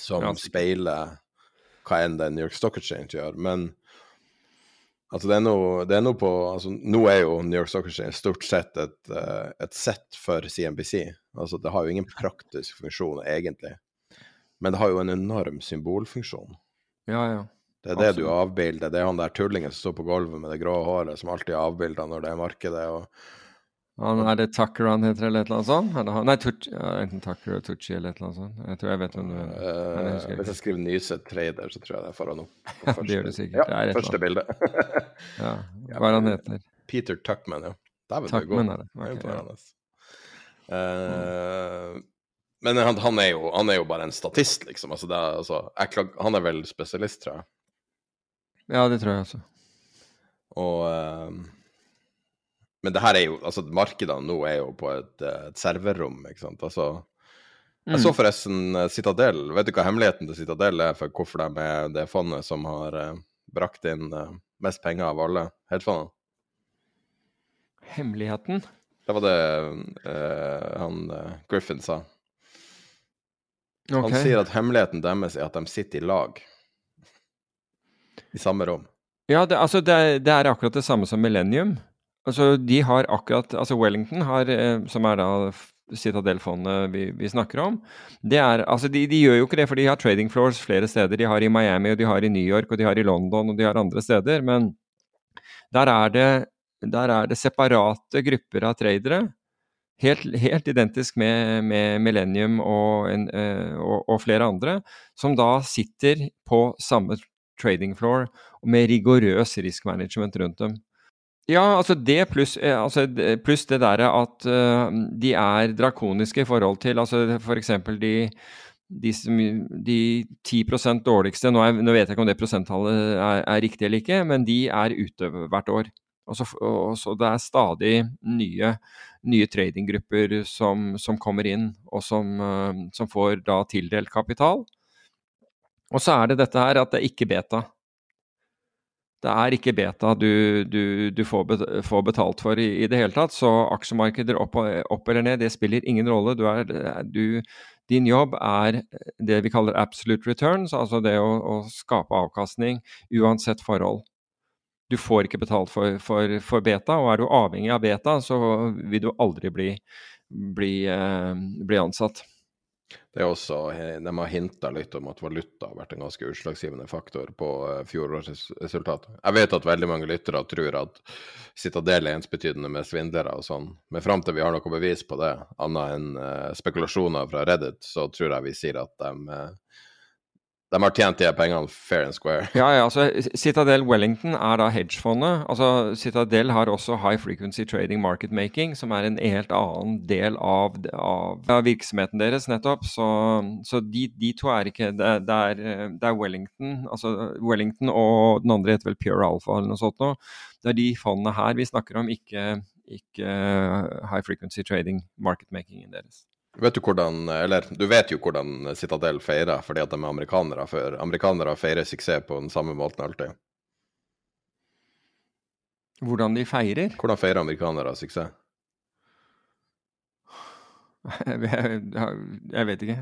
som ja. speiler hva enn det New York Stock Exchange gjør. Men altså det er noe, det er noe på altså, Nå er jo New York Stock Exchange stort sett et, et sett for CNBC. Altså det har jo ingen praktisk funksjon egentlig. Men det har jo en enorm symbolfunksjon. Ja, ja. Det er det Absolutt. du avbilder. Det er han der tullingen som står på gulvet med det grå håret, som alltid er avbilda når det er markedet. og han, er det Tucker han heter, eller et eller annet sånt? Nei, Tucci, ja, enten Tucker og Tucci eller et eller annet sånt. Jeg tror jeg vet hvem du er. Uh, hvis jeg skriver Nyset Trader, så tror jeg det er foran opp. [laughs] det gjør du sikkert. Ja, første bilde. [laughs] ja, hva er han heter? Peter Tuckman, ja. Dæven, du er. Er det. Okay, ja. uh, men han, han, er jo, han, er jo, bare en statist, liksom. Altså, er, altså, klag, han er vel spesialist, tror jeg. Ja, det tror jeg også. Og uh, Men det her er jo Altså, markedene nå er jo på et, et serverrom, ikke sant. Altså Jeg så mm. forresten uh, Citadel. Vet du hva hemmeligheten til Citadel er for hvorfor de er det fondet som har uh, brakt inn uh, mest penger av alle hedgefondene? Hemmeligheten? Det var det han Griffin sa. Okay. Han sier at hemmeligheten deres er at de sitter i lag i samme rom. Ja, det, altså det, det, er akkurat det samme som Millennium. Altså, de har akkurat, altså Wellington, har, eh, som er da Citadel-fondet vi, vi, snakker om, det er, altså de, de, gjør jo ikke det, for de har trading floors flere steder. De har i Miami, og de har i New York, og de har i London, og de har andre steder. Men der er det, der er det separate grupper av tradere. Helt, helt identisk med, med Millennium og, en, eh, og, og, flere andre, som da sitter på samme trading floor, og med rigorøs risk management rundt dem. Ja, altså det pluss eh, altså plus det derre at uh, de er drakoniske i forhold til altså f.eks. de de, de 10 dårligste, nå, er, nå, vet jeg ikke om det prosenttallet er, er, riktig eller ikke, men de er ute hvert år. Og så, og så det er stadig nye, nye tradinggrupper som, som, kommer inn, og som, uh, som får da tildelt kapital. Og så er det dette her at det er ikke beta. Det er ikke beta du, du, du får, betalt for i, i, det hele tatt. Så aksjemarkeder opp, opp, eller ned, det spiller ingen rolle. Er, din jobb er det vi kaller absolute returns, altså det å, å, skape avkastning uansett forhold. Du får ikke betalt for, for, for, beta, og er du avhengig av beta, så vil du aldri bli, bli, eh, bli ansatt. Det er også, De har hinta litt om at valuta har vært en ganske utslagsgivende faktor på eh, fjorårsresultatet. Jeg vet at veldig mange lyttere tror at Citadel er ensbetydende med svindlere og sånn, men fram til vi har noe bevis på det, annet enn uh, spekulasjoner fra Reddit, så tror jeg vi sier at de de har tjent de pengene fair and square. Ja, ja, altså Citadel Wellington er da hedgefondet. Altså Citadel har også High Frequency Trading Market Making, som er en helt annen del av, av, virksomheten deres, nettopp. Så, så de, de, to er ikke det, er, det, er, Wellington, altså Wellington og den andre heter vel Pure Alpha eller noe sånt noe. Det er de fondene her vi snakker om, ikke, ikke High Frequency Trading Market Makingen deres. Vet du hvordan, eller du vet jo hvordan Citadel feirer fordi at de er amerikanere. For amerikanere feirer suksess på den samme måten alltid. Hvordan de feirer? Hvordan feirer amerikanere suksess? [laughs] Jeg, vet ikke.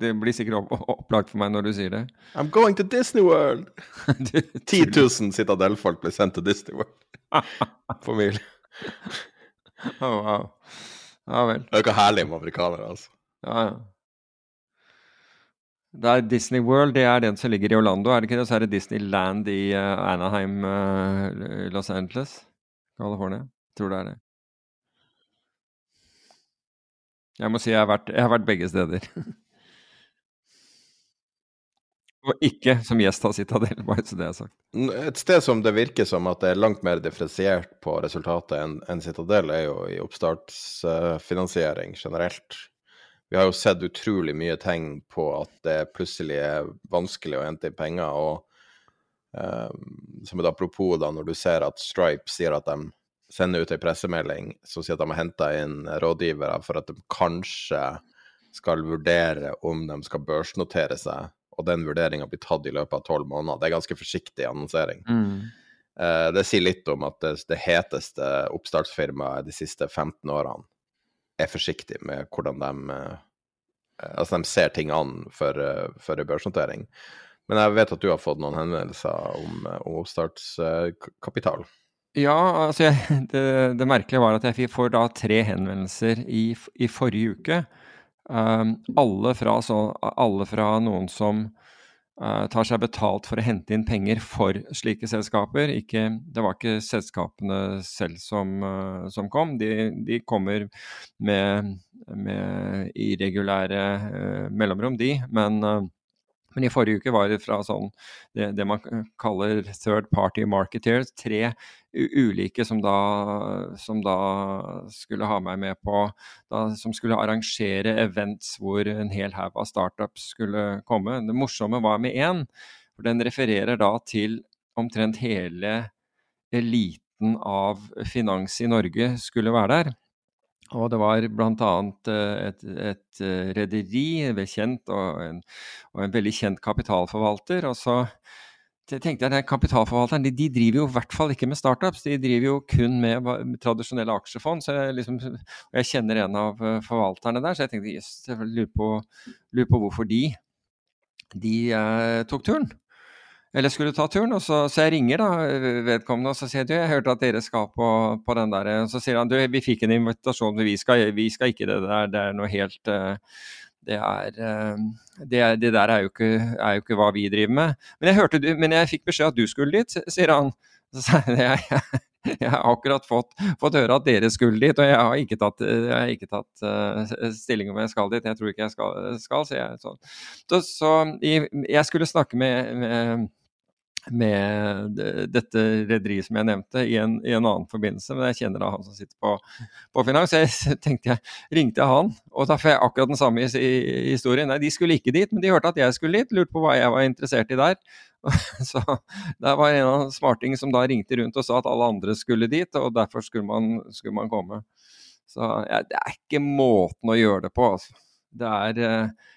Det, blir sikkert opplagt for meg når du sier det. I'm going to Disney World! [laughs] 10 000 Citadel-folk ble sendt til Disney World. [laughs] Familie. Oh, wow. Ja vel. Det er ikke herlig med amerikanere, altså. Ja, ja. Det er Disney World, det er den som ligger i Orlando, er det ikke det? Så er det Disneyland i uh, Anaheim, uh, Los Angeles, California. Tror det er det. Jeg må si jeg har vært, jeg har vært begge steder. [laughs] Og ikke som gjest av Citadel, [laughs] bare så det er sagt. Et sted som det virker som at det er langt mer differensiert på resultatet enn en Citadel, er jo i oppstartsfinansiering generelt. Vi har jo sett utrolig mye tegn på at det plutselig er vanskelig å hente inn penger. og um, Som et apropos, da, når du ser at Stripe sier at de sender ut en pressemelding som sier at de har henta inn rådgivere for at de kanskje skal vurdere om de skal børsnotere seg og den vurderinga blir tatt i løpet av tolv måneder. Det er ganske forsiktig annonsering. Mm. Eh, det sier litt om at det, det heteste oppstartsfirmaet de siste 15 årene er forsiktig med hvordan de eh, Altså, de ser ting an for, uh, for en børsnotering. Men jeg vet at du har fått noen henvendelser om, om oppstartskapital. Ja, altså jeg, [laughs] det, det, merkelige var at jeg får da tre henvendelser i, i forrige uke. Um, alle, fra, så, alle, fra, noen som uh, tar seg betalt for å hente inn penger for slike selskaper. Ikke, det var ikke selskapene selv som, uh, som kom. De, de kommer med, med irregulære uh, mellomrom, de. Men men i forrige uke var det fra sånn, det, det, man kaller third party marketeers. Tre ulike som da, som da skulle ha meg med på da, Som skulle arrangere events hvor en hel haug av startups skulle komme. Det morsomme var med én, for den refererer da til omtrent hele eliten av finans i Norge skulle være der. Og det var bl.a. Eh, et, et eh, rederi, kjent, og en, og en, veldig kjent kapitalforvalter. Og så tenkte jeg at kapitalforvalteren de, de, driver jo i hvert fall ikke med startups, de driver jo kun med, tradisjonelle aksjefond. Så jeg, liksom, og jeg kjenner en av eh, forvalterne der, så jeg tenkte yes, jeg lurer på, lurer på hvorfor de, de eh, tok turen eller skulle ta turen. Og så, så, jeg ringer da vedkommende og så sier du, jeg hørte at dere skal på, på den der. Og så sier han du, vi fikk en invitasjon, men vi skal, vi skal ikke det der. Det er noe helt uh, det, er, uh, det, det, der er jo, ikke, er jo, ikke, hva vi driver med. Men jeg, hørte, men jeg fikk beskjed at du skulle dit, sier han. Så sier jeg, jeg, jeg har akkurat fått, fått, høre at dere skulle dit, og jeg har ikke tatt, har ikke tatt uh, stilling om jeg skal dit. Jeg tror ikke jeg skal, skal sier jeg. Så, så, så jeg skulle snakke med, med med dette rederiet som jeg nevnte, i en, i en, annen forbindelse. Men jeg kjenner da han som sitter på, på finans. Jeg [laughs] tenkte jeg ringte han, og da får jeg akkurat den samme historien. Nei, de skulle ikke dit, men de hørte at jeg skulle dit. Lurte på hva jeg var interessert i der. [laughs] Så det var en av smartingene som da ringte rundt og sa at alle andre skulle dit, og derfor skulle man, skulle man komme. Så ja, det er ikke måten å gjøre det på, altså. Det er eh,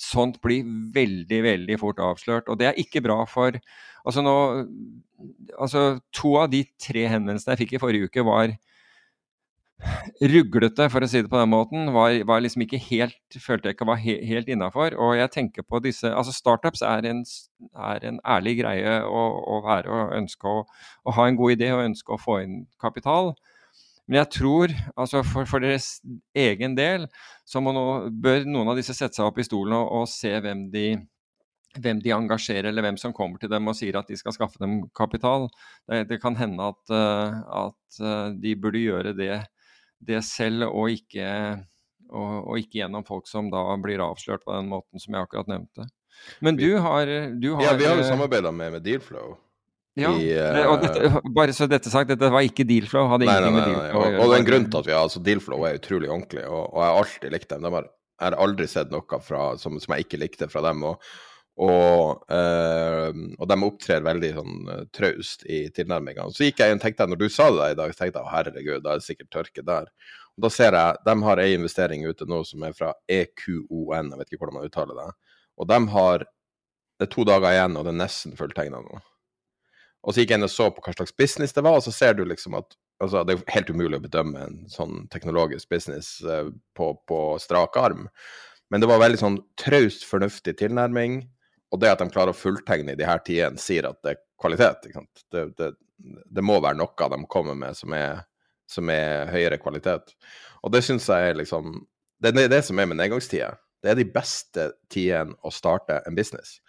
sånt blir veldig, veldig fort avslørt. Og det er ikke bra for Altså nå Altså to av de tre henvendelsene jeg fikk i forrige uke, var ruglete, for å si det på den måten. Var, var liksom ikke helt Følte jeg ikke var he, helt innafor. Og jeg tenker på disse Altså startups er en, er en ærlig greie å, å, være og ønske å, å ha en god idé og ønske å få inn kapital. Men jeg tror, altså for, for deres egen del, så nå, bør noen av disse sette seg opp i stolen og, og se hvem de, hvem de engasjerer, eller hvem som kommer til dem og sier at de skal skaffe dem kapital. Det, det kan hende at, at, de burde gjøre det, det selv, og ikke, og, og ikke, gjennom folk som da blir avslørt på den måten som jeg akkurat nevnte. Men du har, du har Ja, vi har jo samarbeida med, med Dealflow. Ja, I, uh, og dette, bare så dette sagt, dette var ikke Dealflow. hadde nei, ingenting nei, nei, med Dealflow å gjøre. Og, og det er en grunn til at vi har, altså Dealflow er utrolig ordentlig, og, og jeg har alltid likt dem. De har, jeg har aldri sett noe fra, som, som, jeg ikke likte fra dem. og og, uh, og de opptrer veldig sånn uh, traust i tilnærminga. Så gikk jeg inn og tenkte når du sa det i dag, så tenkte jeg herregud, da er det sikkert tørke der. Og Da ser jeg de har ei investering ute nå som er fra EQON, jeg vet ikke hvordan man uttaler det. Og de har det er to dager igjen, og det er nesten fulltegna nå. Og så gikk jeg inn og så på hva slags business det var, og så ser du liksom at altså, Det er helt umulig å bedømme en sånn teknologisk business eh, på, på strak arm. Men det var veldig sånn traust, fornuftig tilnærming. Og det at de klarer å fulltegne i de her tidene, sier at det er kvalitet. Det, det, det, må være noe de kommer med som er, som er høyere kvalitet. Og det syns jeg er liksom Det er det som er med nedgangstider. Det er de beste tidene å starte en business.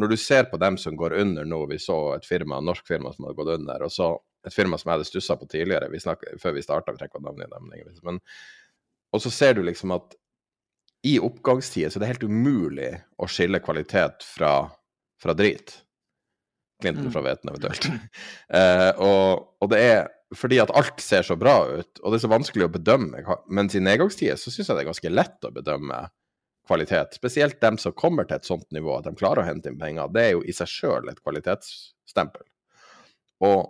Når du ser på dem som går under nå, vi så et firma, et norsk firma som hadde gått under, og så et firma som jeg hadde stussa på tidligere, vi snakket, før vi starta, vi trenger ikke å navngi dem, men og så ser du liksom at i oppgangstider så det er helt umulig å skille kvalitet fra, fra drit. Klinten fra Veten eventuelt. Uh, [laughs] og, og, det er fordi at alt ser så bra ut, og det er så vanskelig å bedømme. Mens i nedgangstider så syns jeg det er ganske lett å bedømme kvalitet. Spesielt dem som kommer til et sånt nivå at de klarer å hente inn penger. Det er jo i seg sjøl et kvalitetsstempel. Og,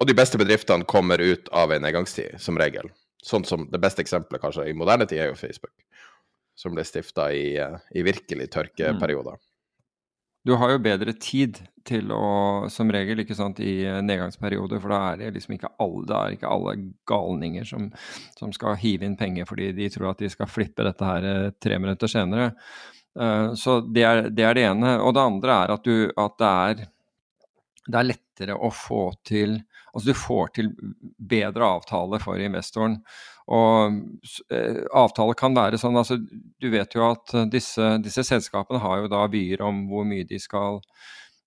og, de beste bedriftene kommer ut av en nedgangstid, som regel. Sånn som Det beste eksempelet kanskje i moderne tid er jo Facebook som ble stifta i, i, virkelig tørkeperioder. Mm. Du har jo bedre tid til å, som regel, ikke sant, i nedgangsperioder, for da er det liksom ikke alle, det er ikke alle galninger som, som, skal hive inn penger fordi de tror at de skal flippe dette her eh, tre minutter senere. Uh, så det er, det er, det ene. Og det andre er at, du, at det, er, det er lettere å få til Altså du får til bedre avtaler for investoren. Og avtale avtaler kan være sånn altså Du vet jo at disse, disse selskapene har jo da vyer om hvor mye de skal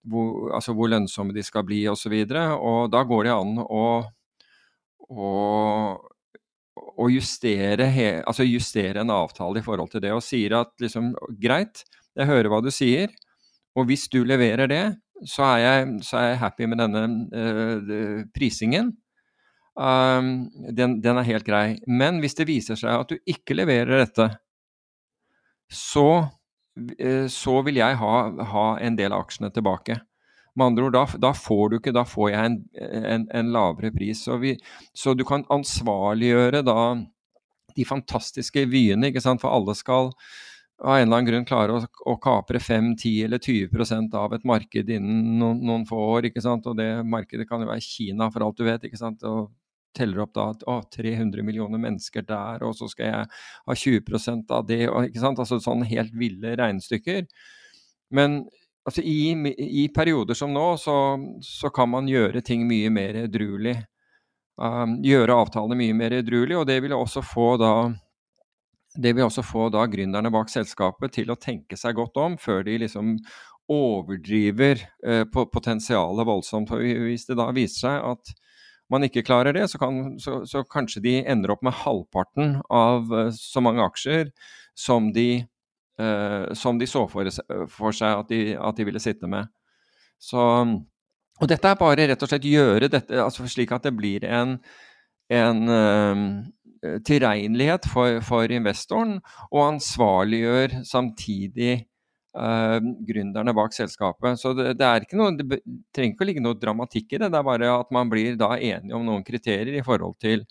hvor, altså hvor lønnsomme de skal bli osv. Og, så og da går det an å, å, å justere, he, altså justere, en avtale i forhold til det, og sier at liksom greit, jeg hører hva du sier, og hvis du leverer det, så er jeg, så er jeg happy med denne uh, prisingen. Um, den, den, er helt grei. Men hvis det viser seg at du ikke leverer dette, så, uh, så vil jeg ha, ha, en del av aksjene tilbake. Med andre ord, da, da, får du ikke, da får jeg en, en, en lavere pris. Så, vi, så, du kan ansvarliggjøre da de fantastiske vyene, ikke sant, for alle skal av en eller annen grunn klare å, å kapre 5-10 eller 20% av et marked innen noen, noen, få år. ikke sant? Og det markedet kan jo være Kina, for alt du vet. ikke sant? Og teller opp da at å, 300 millioner mennesker der, og så skal jeg ha 20% av det. Og, ikke sant? Altså sånne helt ville regnestykker. Men altså, i, i, perioder som nå, så, så, kan man gjøre ting mye mer edruelig. Um, gjøre avtalene mye mer edruelig, og det vil også få da det vil også få da gründerne bak selskapet til å tenke seg godt om før de liksom overdriver eh, potensialet voldsomt. Hvis det da viser seg at man ikke klarer det, så, kan, så, så kanskje de ender opp med halvparten av eh, så mange aksjer som de, eh, som de så for, for seg at de, at de, ville sitte med. Så, og dette er bare rett og slett gjøre dette altså slik at det blir en, en eh, tilregnelighet for, for, investoren, og ansvarliggjør samtidig uh, gründerne bak selskapet. Så det, det, noe, det, trenger ikke å ligge noe dramatikk i det, det er bare at man blir da enige om noen kriterier i forhold til,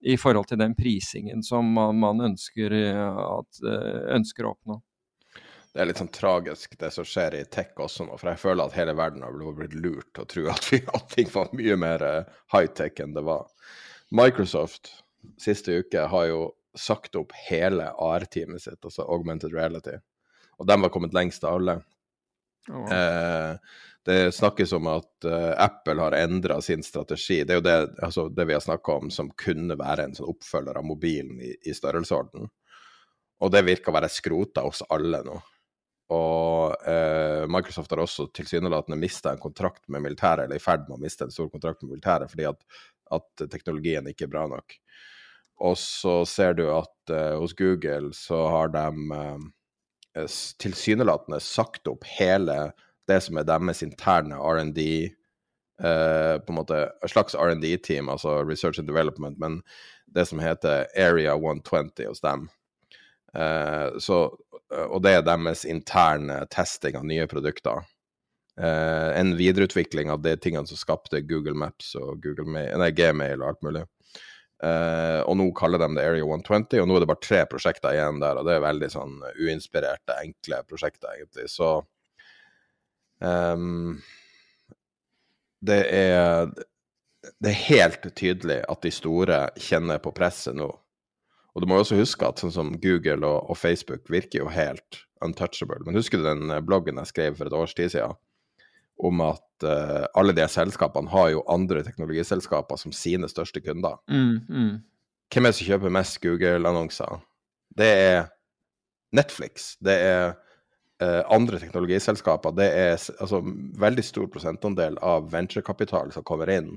i forhold til den prisingen som man, man ønsker, eh, at, ønsker, å oppnå. Det er litt sånn tragisk det som skjer i tech også nå, for jeg føler at hele verden har blitt lurt til å tro at, vi, at ting var mye mer high-tech enn det var. Microsoft siste uke har jo sagt opp hele AR-teamet sitt, altså Augmented Reality. Og de har kommet lengst av alle. Oh. Eh, det snakkes om at uh, Apple har endra sin strategi. Det er jo det, altså, det vi har snakka om som kunne være en sånn oppfølger av mobilen i, i størrelsesorden. Og det virker å være skrota hos alle nå. Og uh, Microsoft har også tilsynelatende mista en kontrakt med militæret, eller i ferd med å miste en stor kontrakt med militæret fordi at, at teknologien ikke er bra nok. Og så ser du at uh, hos Google så har de tilsynelatende sagt opp hele det som er deres interne R&D eh, på en måte et slags R&D-team, altså Research and Development, men det som heter Area 120 hos dem. Eh, så, og det er deres interne testing av nye produkter. Eh, en videreutvikling av de tingene som skapte Google Maps og Google Mail, nei, Gmail og alt mulig. Uh, og nå kaller de det Area 120, og nå er det bare tre prosjekter igjen der. Og det er veldig sånn uinspirerte, enkle prosjekter, egentlig. Så Um, det er det er helt tydelig at de store kjenner på presset nå. Og du må også huske at sånn som Google og, og, Facebook virker jo helt untouchable. Men husker du den bloggen jeg skrev for et års tid siden? Om at uh, alle de selskapene har jo andre teknologiselskaper som sine største kunder. Mm, mm. Hvem er det som kjøper mest Google-annonser? Det er Netflix. Det er uh, andre teknologiselskaper, det er altså veldig stor prosentandel av venturekapital som kommer inn,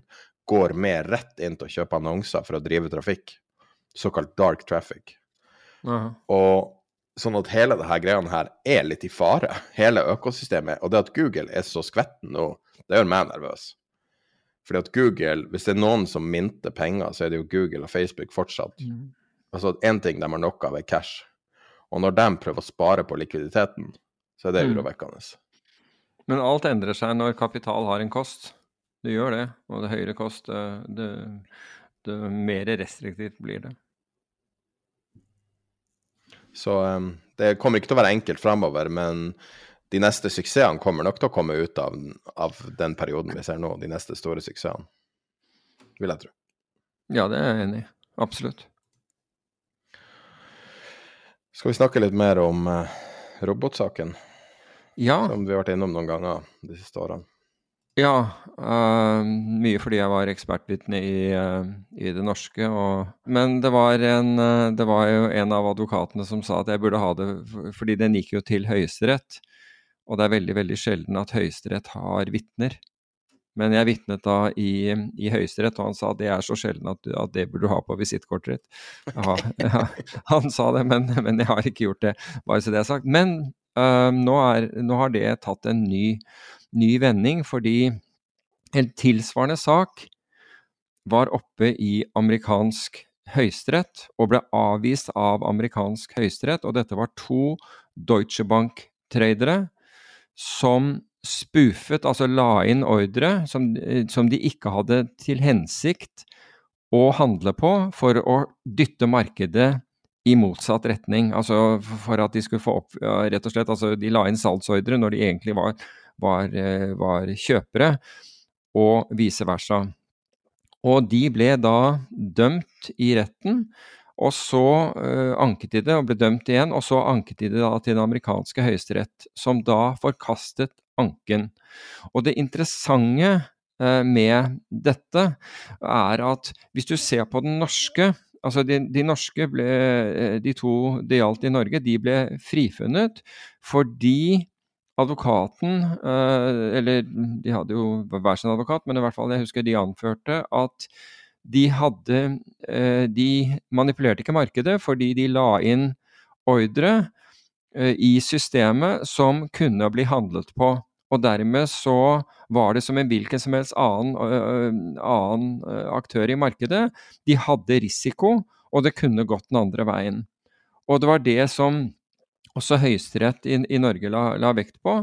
går mer rett inn til å kjøpe annonser for å drive trafikk. Såkalt dark traffic. Aha. Og sånn at hele dette greiene her er litt i fare, [laughs] hele økosystemet. Og det at Google er så skvetten nå, det gjør meg nervøs. Fordi at Google, hvis det er noen som minter penger, så er det jo Google og Facebook fortsatt. Mm. Altså én ting de har nok av, er cash. Og når de prøver å spare på likviditeten, så er det Mm. Men alt endrer seg når kapital har en kost. Det gjør det. Og det høyere kost, det, det, det mer restriktivt blir det. Så um, det kommer ikke til å være enkelt fremover, men de neste suksessene kommer nok til å komme ut av, av den perioden vi ser nå. De neste store suksessene, vil jeg tro. Ja, det er jeg enig i. Absolutt. Skal vi snakke litt mer om uh, robotsaken, Ja. som vi har vært innom noen ganger de siste årene? Ja, Uh, mye fordi jeg var ekspertvitne i, uh, i det norske. Og, men det var, en, uh, det var jo en av advokatene som sa at jeg burde ha det, fordi den gikk jo til Høyesterett. Og det er veldig, veldig sjelden at Høyesterett har vitner. Men jeg vitnet da i, i Høyesterett, og han sa at det er så sjelden at, du- at det burde du ha på visittkortet ditt. Ja, ja, han sa det, men, men jeg har ikke gjort det, bare så det er sagt. Men nå, er, nå har det tatt en ny ny vending, fordi en tilsvarende sak var oppe i amerikansk høyesterett og ble avvist av amerikansk høyesterett. Og dette var to Deutsche Bank-tradere som spoofet, altså la inn ordre som, eh, som de ikke hadde til hensikt å handle på for å dytte markedet i motsatt retning. Altså for at de skulle få opp Rett og slett, altså de la inn salgsordre når de egentlig var var, eh, var kjøpere, og vice versa. Og de ble da dømt i retten, og så uh, anket de det og ble dømt igjen, og så anket de det da til den amerikanske høyesterett, som da forkastet anken. Og det interessante uh, med dette er at hvis du ser på den norske Altså de, de norske ble, de to det gjaldt i Norge, de ble frifunnet fordi advokaten, eh, eller de hadde jo hver sin advokat, men i hvert fall jeg husker de anførte at de hadde eh, De manipulerte ikke markedet fordi de la inn ordre eh, i systemet som kunne bli handlet på. Og dermed så var det som en hvilken som helst annen, annen aktør i markedet. De hadde risiko, og det kunne gått den andre veien. Og det var det som også Høyesterett i, i Norge la, la vekt på.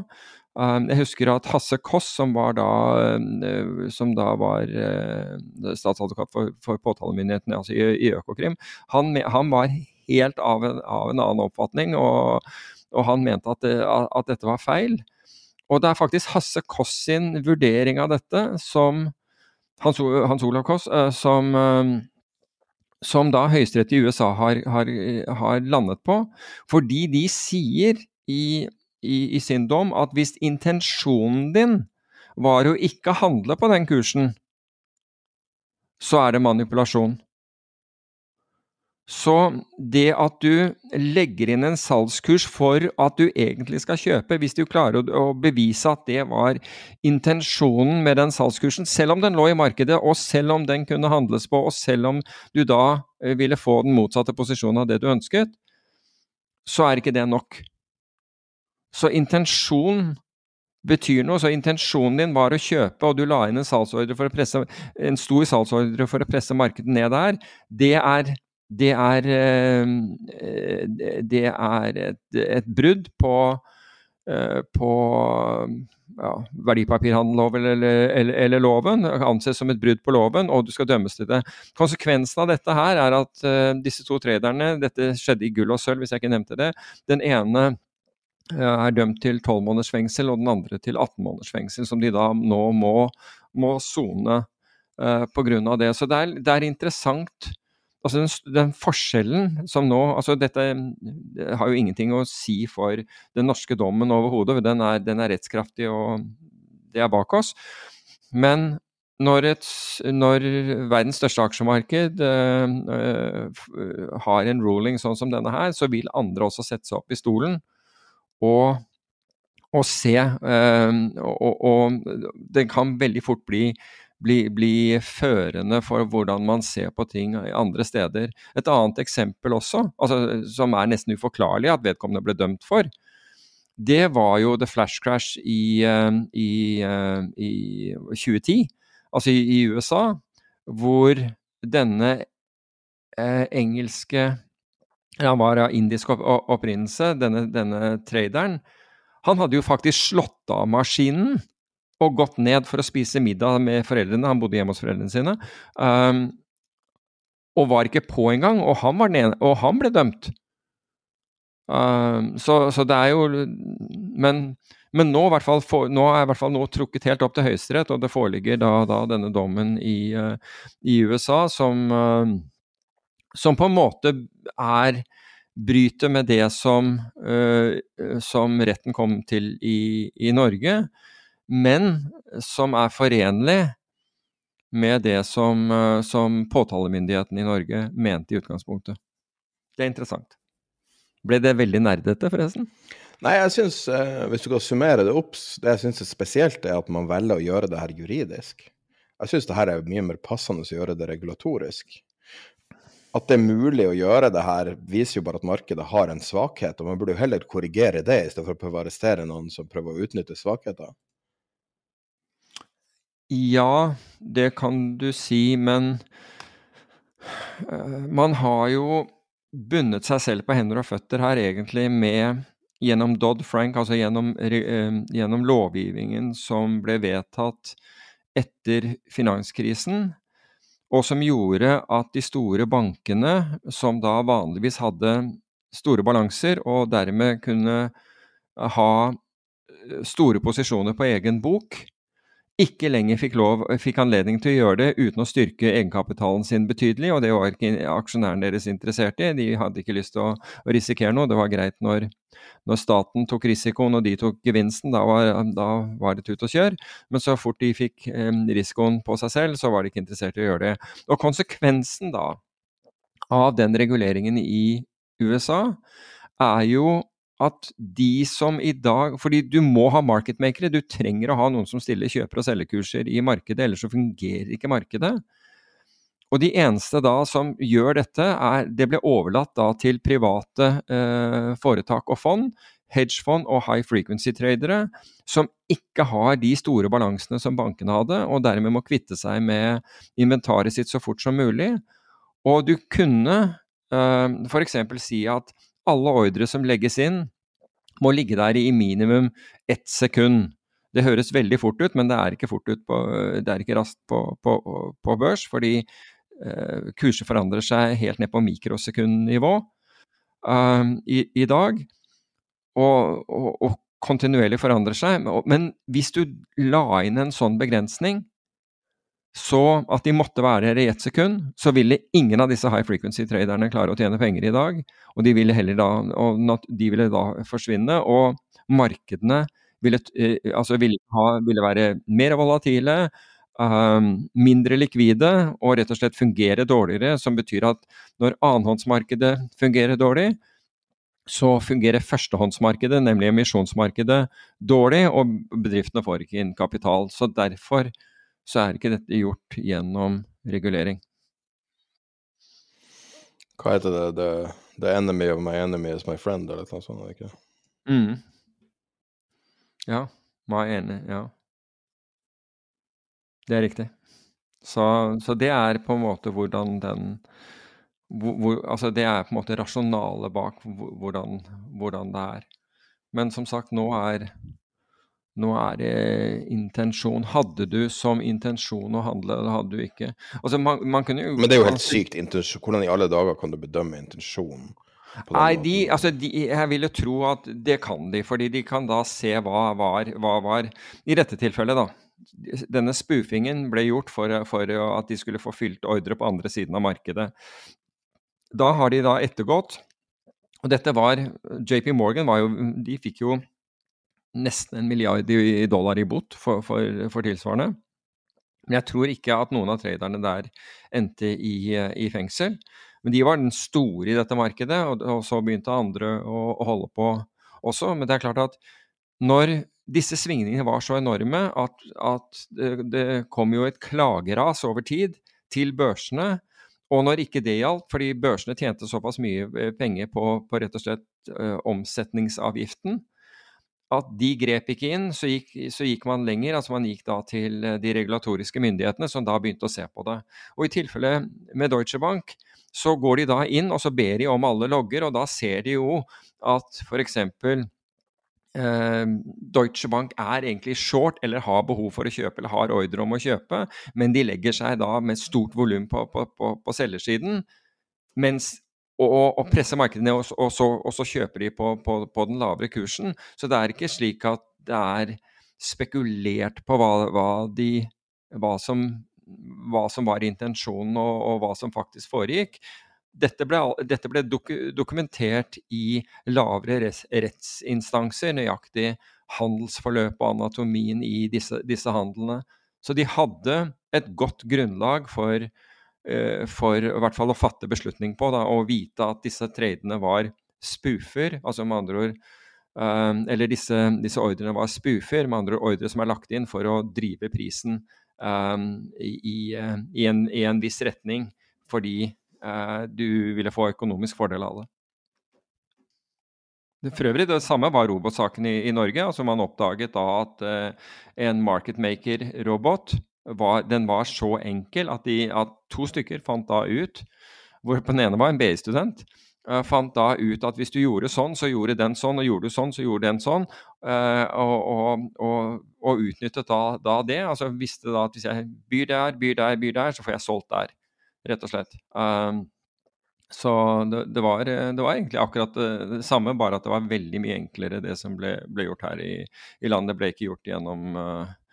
Um, jeg husker at Hasse Koss, som, da, uh, som da var uh, statsadvokat for, for påtalemyndigheten altså i, i Økokrim, han, han var helt av en, av en annen oppfatning, og, og han mente at, at dette var feil. Og det er faktisk Hasse Koss sin vurdering av dette som Hans, Hans Olav Koss, eh, som, eh, som da Høyesterett i USA har, har, har landet på. Fordi de sier i, i, i sin dom at hvis intensjonen din var å ikke handle på den kursen, så er det manipulasjon. Så det at du legger inn en salgskurs for at du egentlig skal kjøpe, hvis du klarer å, bevise at det var intensjonen med den salgskursen, selv om den lå i markedet, og selv om den kunne handles på, og selv om du da eh, ville få den motsatte posisjonen av det du ønsket, så er ikke det nok. Så intensjon betyr noe. Så intensjonen din var å kjøpe, og du la inn en, presse, en stor salgsordre for å presse markedet ned der, det er det er, eh, det er et, et brudd på, eh, på ja, verdipapirhandellov eller, eller, eller, loven, anses som et brudd på loven, og du skal dømmes til det. Konsekvensen av dette her er at uh, disse to traderne, dette skjedde i gull og sølv, hvis jeg ikke nevnte det, den ene er dømt til 12 måneders fengsel, og den andre til 18 måneders fengsel, som de da nå må sone uh, pga. det. Så det er, det er interessant Altså den, den, forskjellen som nå altså Dette har jo ingenting å si for den norske dommen overhodet. Den, den, er rettskraftig, og det er bak oss. Men når, et, når verdens største aksjemarked øh, har en ruling sånn som denne her, så vil andre også sette seg opp i stolen og, og se. Øh, og, og det kan veldig fort bli bli, bli, førende for hvordan man ser på ting andre steder. Et annet eksempel også, altså, som er nesten uforklarlig at vedkommende ble dømt for, det var jo the flash crash i, eh, i, eh, i 2010, altså i, i, USA, hvor denne eh, engelske Han var av indisk opprinnelse, denne, denne traderen. Han hadde jo faktisk slått av maskinen og gått ned for å spise middag med foreldrene. Han bodde hjemme hos foreldrene sine. Um, og var ikke på engang, og han, var ned, og han ble dømt. Um, så, så, det er jo Men, men nå, for, nå, er i hvert fall noe trukket helt opp til Høyesterett, og det foreligger da, da denne dommen i, uh, i USA som, uh, som på en måte er bryter med det som, uh, som retten kom til i, i Norge men som er forenlig med det som, eh, som påtalemyndigheten i Norge mente i utgangspunktet. Det er interessant. Ble det veldig nerdete, forresten? Nei, jeg syns, eh, hvis du kan summere det opp, det jeg syns er spesielt, er at man velger å gjøre det her juridisk. Jeg syns det her er mye mer passende å gjøre det regulatorisk. At det er mulig å gjøre det her, viser jo bare at markedet har en svakhet, og man burde jo heller korrigere det, i stedet for å prøve å arrestere noen som prøver å utnytte svakheter. Ja, det kan du si, men uh, man har jo bundet seg selv på hender og føtter her egentlig med gjennom Dodd-Frank, altså gjennom, uh, gjennom, lovgivningen som ble vedtatt etter finanskrisen, og som gjorde at de store bankene, som da vanligvis hadde store balanser og dermed kunne ha store posisjoner på egen bok, ikke lenger fikk, lov, fikk anledning til å gjøre det uten å styrke egenkapitalen sin betydelig, og det var ikke aksjonærene deres interessert i. De hadde ikke lyst til å, å risikere noe. Det var greit når, når, staten tok risikoen og de tok gevinsten, da var, da var det tut og kjør. Men så fort de fikk eh, risikoen på seg selv, så var de ikke interessert i å gjøre det. Og konsekvensen da av den reguleringen i USA er jo at de som i dag Fordi du må ha marketmakere, du trenger å ha noen som stiller kjøper- og selgerkurser i markedet, ellers så fungerer ikke markedet. Og de eneste da som gjør dette, er Det ble overlatt da til private eh, foretak og fond, hedgefond og high frequency-tradere, som ikke har de store balansene som bankene hadde, og dermed må kvitte seg med inventaret sitt så fort som mulig. Og du kunne eh, f.eks. si at alle ordre som legges inn, må ligge der i minimum ett sekund. Det høres veldig fort ut, men det er ikke, fort ut på, det er ikke raskt på, på, på børs, fordi eh, kurser forandrer seg helt ned på mikrosekundnivå um, i, i, dag. Og, og, og, kontinuerlig forandrer seg. Men hvis du la inn en sånn begrensning, så at de måtte være her i ett sekund, så ville ingen av disse high frequency-traderne klare å tjene penger i dag. Og de ville da, de ville da forsvinne. Og markedene ville, eh, altså ville, ha, ville være mer volatile, um, mindre likvide og rett og slett fungere dårligere. Som betyr at når annenhåndsmarkedet fungerer dårlig, så fungerer førstehåndsmarkedet, nemlig emisjonsmarkedet, dårlig, og bedriftene får ikke inn kapital. Så derfor så er ikke dette gjort gjennom regulering. Hva heter det? The, the enemy of my enemy is my friend, eller noe sånt? ikke? Mm. Ja. My enig, ja. Det er riktig. Så, så, det er på en måte hvordan den hvor, hvor, Altså det er på en måte rasjonalet bak hvordan, hvordan det er. Men som sagt, nå er nå er det intensjon. Hadde du som intensjon å handle, eller hadde du ikke? Altså, man, man jo, Men det er jo helt sykt. Hvordan i alle dager kan du bedømme intensjonen? Nei, de, altså de, jeg vil jo tro at det kan de, fordi de kan da se hva var, hva var I dette tilfellet, da. Denne spoofingen ble gjort for, for at de skulle få fylt ordre på andre siden av markedet. Da har de da ettergått. Og dette var JP Morgan var jo De fikk jo nesten en milliard i dollar i bot for, for, for, tilsvarende. Men jeg tror ikke at noen av traderne der endte i, i, fengsel. Men de var den store i dette markedet, og, og så begynte andre å, å, holde på også. Men det er klart at når disse svingningene var så enorme at, at det, det kom jo et klageras over tid til børsene, og når ikke det gjaldt, fordi børsene tjente såpass mye eh, penger på, på rett og slett ø, omsetningsavgiften, at de grep ikke inn, så gikk, så gikk, man lenger. altså Man gikk da til eh, de regulatoriske myndighetene, som da begynte å se på det. Og I tilfelle med Deutsche Bank, så går de da inn og så ber de om alle logger, og da ser de jo at f.eks. Eh, Deutsche Bank er egentlig short eller har behov for å kjøpe eller har ordre om å kjøpe, men de legger seg da med stort volum på, på, på, på selgersiden. Mens og, og markedet ned, og, og, så, og, så, kjøper de på, på, på, den lavere kursen. Så det er ikke slik at det er spekulert på hva, hva, de, hva, som, hva som, var intensjonen og, og, hva som faktisk foregikk. Dette ble, dette ble dok, dokumentert i lavere res, rettsinstanser, nøyaktig handelsforløp og anatomien i disse, disse handlene. Så de hadde et godt grunnlag for for i hvert fall å fatte beslutning på, da, og vite at disse tradene var spoofer, altså med andre ord um, Eller disse, disse ordrene var spoofer, med andre ord ordre som er lagt inn for å drive prisen um, i, i, en, i, en, viss retning, fordi du ville få økonomisk fordel av det. For øvrig, Det samme var robotsaken i, i Norge. altså Man oppdaget da at en marketmaker-robot var, den var så enkel at, de, at, to stykker fant da ut hvor på den ene var en BI-student. Uh, fant da ut at hvis du gjorde sånn, så gjorde den sånn, og gjorde du sånn, så gjorde den sånn. Uh, og, og, og, utnyttet da, da, det. altså Visste da at hvis jeg byr der, byr der, byr der, så får jeg solgt der. Rett og slett. Um, så det, det, var, det, var, egentlig akkurat det, samme, bare at det var veldig mye enklere det som ble, ble gjort her i, i, landet. Det ble ikke gjort gjennom uh, Eh,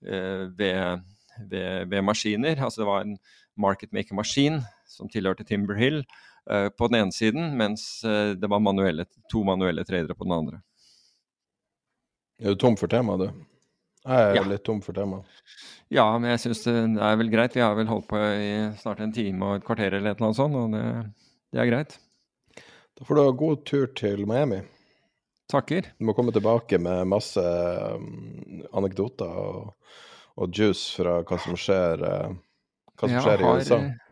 ved, ved, ved, maskiner. Altså det var en market maker-maskin som tilhørte Timber Hill eh, på den ene siden, mens eh, det var manuelle, to manuelle tradere på den andre. Er du tom for tema, du? Jeg er ja. litt tom for tema. Ja, men jeg syns det er vel greit. Vi har vel holdt på i snart en time og et kvarter eller et eller annet sånt, og det, det er greit. Da får du ha god tur til Miami. Takker. Du må komme tilbake med masse um, anekdoter og, og, juice fra hva som skjer, uh, hva som skjer i USA. Jeg har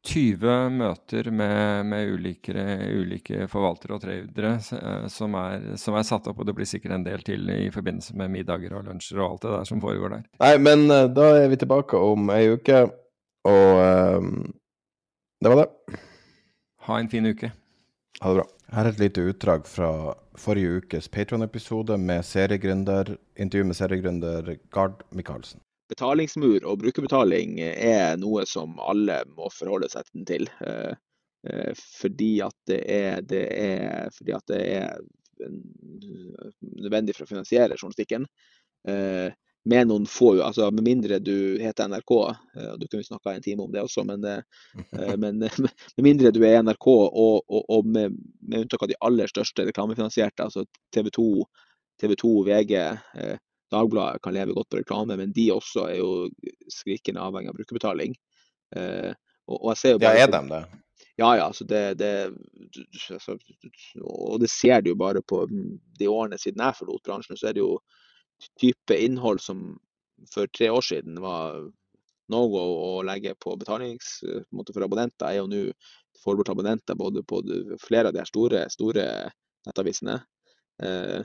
20 møter med, med ulike, ulike, forvaltere og tradere uh, som, som, er, satt opp, og det blir sikkert en del til i forbindelse med middager og lunsjer og alt det der som foregår der. Nei, men uh, da er vi tilbake om ei uke, og det var det. Ha en fin uke. Ha det bra. Her er et lite utdrag fra forrige ukes Patron-episode med seriegründer, intervju med seriegründer Gard Michaelsen. Betalingsmur og brukerbetaling er noe som alle må forholde seg til. Eh, eh, fordi at det er, det er, fordi at det er nødvendig for å finansiere journalistikken. Eh, med noen få, altså med mindre du heter NRK, og du kunne snakka en time om det også, men, men [laughs] med mindre du er NRK, og, og, og med, med, unntak av de aller største reklamefinansierte, altså TV 2, TV 2 VG, Dagbladet kan leve godt på reklame, men de også er jo skrikende avhengig av brukerbetaling. Og, og ja, er de det? Ja, ja. Altså det, det, altså, og det ser du jo bare på de årene siden jeg forlot bransjen. Så er det jo type innhold som for tre år siden var no go å legge på betalings for abonnenter, er jo nå forberedt abonnenter både på flere av de store, store nettavisene. Eh,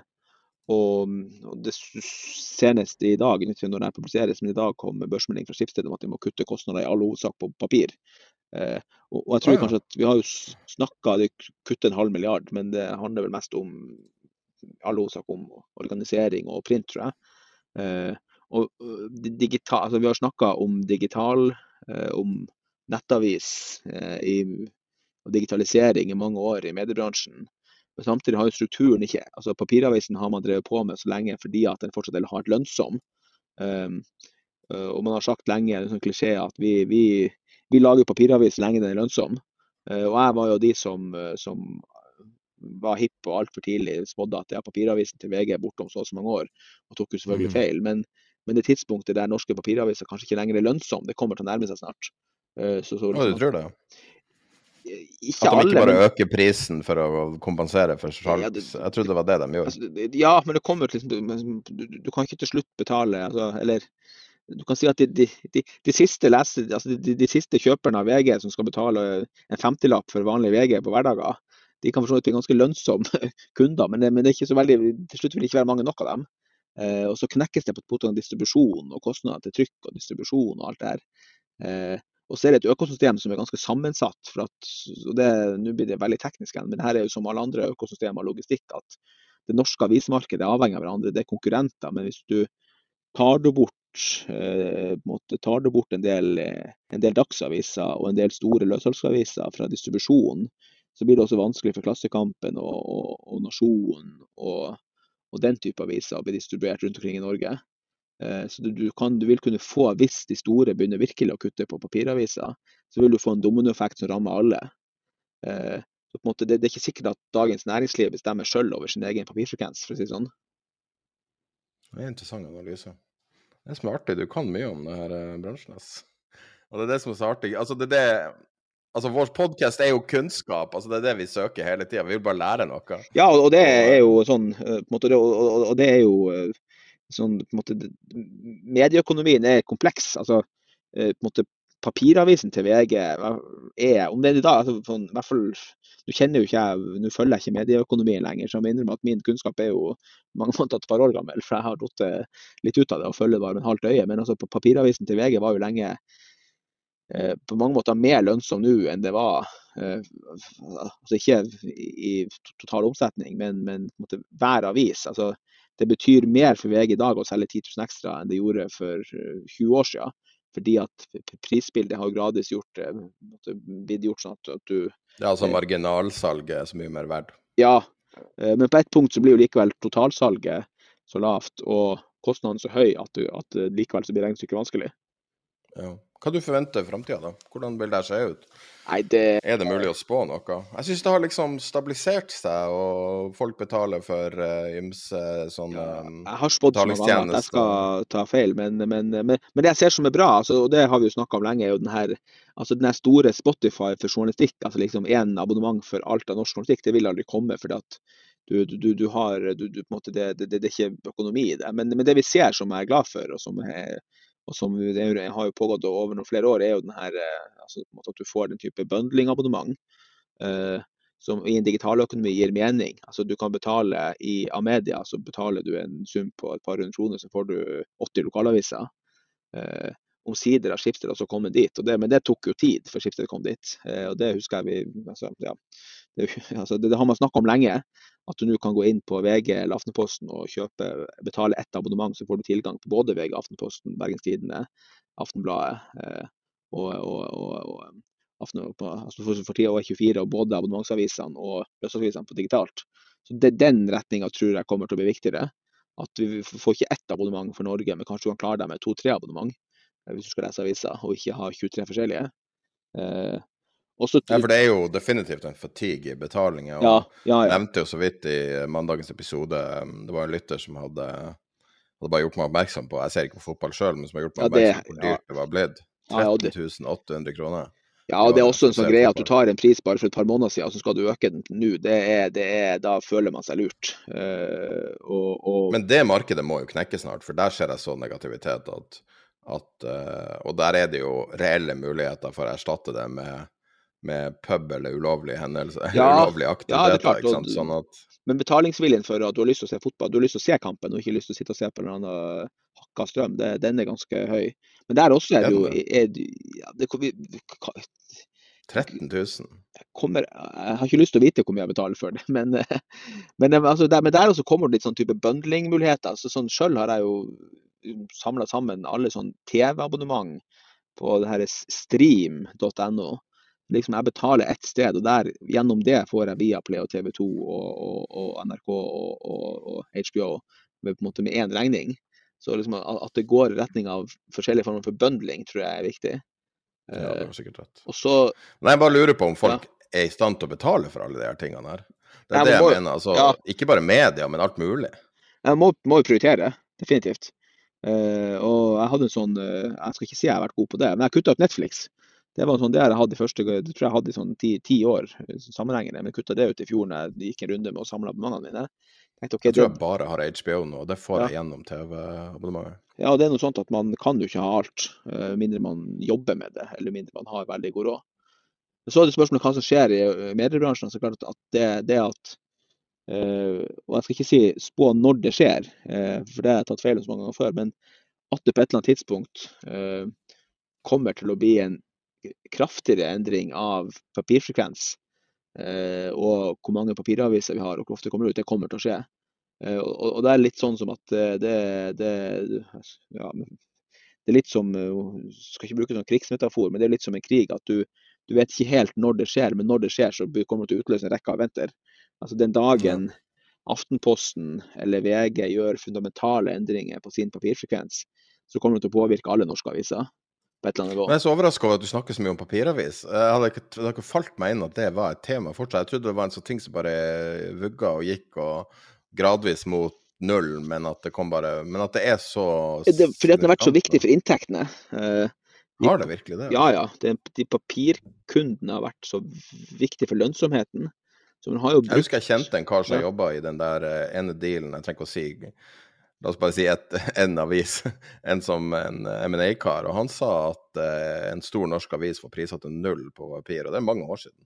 og, og, det senest i dag, når det publiseres, men i dag kom børsmelding fra Skipsstedet om at de må kutte kostnader i all hovedsak på papir. Eh, og, og, jeg tror kanskje at Vi har jo snakka å kutte en halv milliard, men det handler vel mest om all hovedsak om organisering og print, tror jeg. Eh, og digital, altså Vi har snakka om digital, eh, om nettavis eh, i, og digitalisering i mange år i mediebransjen. Men samtidig har jo strukturen ikke altså Papiravisen har man drevet på med så lenge fordi at den fortsatt har vært lønnsom. Um, og man har sagt lenge, en sånn klisjé, at vi, vi, vi lager papiravis så lenge den er lønnsom. Uh, og jeg var jo de som, som var hipp og altfor tidlig spådde at ja, papiravisen til VG er borte om så og så mange år, og tok jo selvfølgelig mm. feil. Men, men det tidspunktet der norske papiraviser kanskje ikke lenger er lønnsom, det kommer til å nærme seg snart. Uh, så, så, ja, du tror det? ikke. At de ikke bare øker prisen for å kompensere for salg? Ja, jeg trodde det var det de gjorde. Altså, ja, men det kommer til liksom, du, du, kan ikke til slutt betale altså, Eller du kan si at de, de, de, de siste, leser, altså de, siste kjøperne av VG som skal betale en 50-lapp for vanlig VG på hverdager, de kan for så vidt bli ganske lønnsomme [laughs] kunder, men det, men det, er ikke så veldig, til slutt vil det ikke være mange nok av dem. Eh, og så knekkes det på, på distribusjon og kostnader til trykk og distribusjon og alt det her. Eh, og så er det et økosystem som er ganske sammensatt. for at, og Nå blir det veldig teknisk, men her er jo som alle andre økosystemer og logistikk. at Det norske avismarkedet er avhengig av hverandre. Det er konkurrenter. Men hvis du tar det bort, eh, tar du bort en, del, en del dagsaviser og en del store løssalgsaviser fra distribusjonen, så blir det også vanskelig for Klassekampen og, og, og Nasjonen og, og den type aviser å bli distribuert rundt omkring i Norge. Eh, så du, kan, du, vil kunne få, hvis de store begynner virkelig å kutte på papiraviser, så vil du få en dominoeffekt som rammer alle. Eh, så måte, det, det, er ikke sikkert at dagens næringsliv bestemmer selv over sin egen papirfrekvens, for å si det sånn. Det er en interessant analyse. Det er som er artig, du kan mye om denne eh, bransjen. ass. Og det er det som er så artig. Altså, det, det, altså Vår podkast er jo kunnskap, altså det er det vi søker hele tida. Vi vil bare lære noe. Ja, og det er jo sånn, på en måte, og, det er jo sånn, måte, Medieøkonomien er kompleks. altså eh, på en måte Papiravisen til VG er, om det er i dag altså, sånn, i hvert fall, Nå kjenner jo ikke jeg, nå følger jeg ikke medieøkonomien lenger, så jeg må innrømme at min kunnskap er jo mange måneder et par år gammel. For jeg har fått litt ut av det og følger bare med halvt øye. Men altså, papiravisen til VG var jo lenge eh, på mange måter mer lønnsom nå enn det var eh, altså Ikke i total omsetning, men, men hver avis. altså det betyr mer for VG i dag å selge 10 000 ekstra enn det gjorde for 20 eh, år siden. Fordi at prisbildet har gradvis gjort, eh, blitt gjort sånn at du Det er altså marginalsalget er så mye mer verdt? Ja, eh, men på ett punkt så blir jo likevel totalsalget så lavt og kostnaden så høy at, du, at likevel så blir regnestykket vanskelig. Ja. Hva du forventer i framtida, da? Hvordan vil det se ut? Nei, det... Er det mulig å spå noe? Jeg syns det har liksom stabilisert seg, og folk betaler for uh, ymse sånne ja, um, Jeg har spådd som at jeg skal ta feil, men, men, men, men, det jeg ser som er bra, altså, og det har vi jo snakka om lenge, er jo den her, altså den her store Spotify for journalistikk. altså liksom Én abonnement for alt av norsk journalistikk, det vil aldri komme. fordi at du, du, du har, du, det, det, det, er ikke økonomi i det. Men, men, det vi ser som jeg er glad for, og som er og som det har jo pågått over noen flere år, er jo den her, eh, altså, at du får den type bundling-abonnement. Uh, som i en digitaløkonomi gir mening. Altså Du kan betale i Amedia, så betaler du en sum på et par hundre kroner, så får du 80 lokalaviser. Eh, Omsider har Skipsted altså kommet dit, det, men det tok jo tid før Skipsted kom dit. Eh, og Det husker jeg vi, altså, ja, det, [laughs] altså, det, det, har man snakka om lenge. At du nå kan gå inn på VG eller Aftenposten og kjøpe, betale ett abonnement, så får du tilgang på både VG, Aftenposten, Bergens Tidende, Aftenbladet eh, og, og, og, og Aften, på, altså for, for tida E24 og både abonnementsavisene og løssalgsavisene på digitalt. Så det, Den retninga tror jeg kommer til å bli viktigere. at vi får ikke ett abonnement for Norge, men kanskje du kan klare deg med to-tre abonnement eh, hvis du skal lese aviser, og ikke ha 23 forskjellige. Eh, også, ja, for det er jo definitivt en fatigue i betalinga. Ja, ja, ja. nevnte jo så vidt i mandagens episode um, Det var en lytter som hadde, hadde bare gjort meg oppmerksom på Jeg ser ikke på fotball sjøl, men som har gjort meg oppmerksom på hvor dyrt det var blitt. Ja, ja, og det- 13 800 kroner. Ja, og det er også en sånn greie at du tar en pris bare for et par måneder siden, så skal du øke den nå. Det er, det er, da føler man seg lurt. Uh, og, og, Men det markedet må jo knekke snart, for der ser jeg så negativitet at, at uh, Og der er det jo reelle muligheter for å erstatte det med, med pub eller ulovlige hendelser, Ja, ulovlige ja, det er klart, ikke sant? Sånn at Men betalingsviljen for at du har lyst til å se fotball, du har lyst til å se kampen og ikke lyst til å sitte og se på en eller annen hakka strøm, det, den er ganske høy. Men der også er det jo er, det- ja, det, vi, vi- 13 000. kommer, Jeg har ikke lyst til å vite hvor mye jeg betaler for det, [laughs] men, eh, men, eh, altså, der, men der også kommer det litt sånn type bundling-muligheter. Altså, sånn, Selv har jeg jo samla sammen alle sånn TV-abonnement på det her stream.no. Liksom Jeg betaler ett sted, og der, gjennom det får jeg Viaplay og TV 2 og, og, og NRK og, HBO med, på en måte med én regning. Så liksom at det går i retning av forskjellige former for bundling, tror jeg er viktig. Ja, det Eh, sikkert rett. og så Nei, jeg bare lurer på om folk er i stand til å betale for alle de her tingene her. Det er er det jeg må- mener. altså, ja. Ikke bare media, men alt mulig. Jeg må, må prioritere, definitivt. Uh, og jeg hadde en sånn uh, Jeg skal ikke si jeg har vært god på det, men jeg kutta ut Netflix. Det var sånn, det jeg hadde i første, det tror jeg hadde i sånn ti, ti år eh, sammenhengende, men kutta det ut i fjor når jeg gikk en runde med å samle abonnementene mine. Tenkte, okay, Jeg tror jeg bare har HBO nå, og det får Ja. jeg gjennom TV-abonnementet. ja, det er noe sånt at man kan jo ikke ha alt, eh, mindre man jobber med det, eller mindre man har veldig god råd. Så er det spørsmålet hva som skjer i eh, mediebransjen. så klart at det, det at eh, Og jeg skal ikke si spå når det skjer, eh, for det har jeg tatt feil om så mange ganger før. Men at det på et eller annet tidspunkt eh, kommer til å bli en kraftigere endring av papirfrekvens eh, og hvor mange papiraviser vi har og hvor ofte det kommer ut, det kommer til å skje. Eh, og, det er litt sånn som at eh, det, det ja, det er litt som Skal ikke bruke sånn krigsmetafor, men det er litt som en krig. At du, du vet ikke helt når det skjer, men når det skjer, så kommer det til å utløse en rekke av eventer. Altså den dagen Aftenposten eller VG gjør fundamentale endringer på sin papirfrekvens, så kommer det til å påvirke alle norske aviser på et eller annet nivå. Men jeg er så overraska over at du snakker så mye om papiravis. Jeg hadde ikke, det hadde ikke falt meg inn at det var et tema fortsatt. Jeg trodde det var en sånn ting som bare vugga og gikk og gradvis mot null, men at det kom bare Men at det er så Det, fordi at den har vært så viktig for inntektene. Eh, de- Har det virkelig det? Ja, ja. Det, de papirkundene har vært så viktig for lønnsomheten. Så har jo Jeg husker jeg kjente en kar som Ja. jobba i den der eh, ene dealen, jeg trenger ikke å si La oss bare si et, [laughs] en avis, en som en M&A-kar, og han sa at eh, en stor norsk avis får prissatt til null på papir, og det er mange år siden.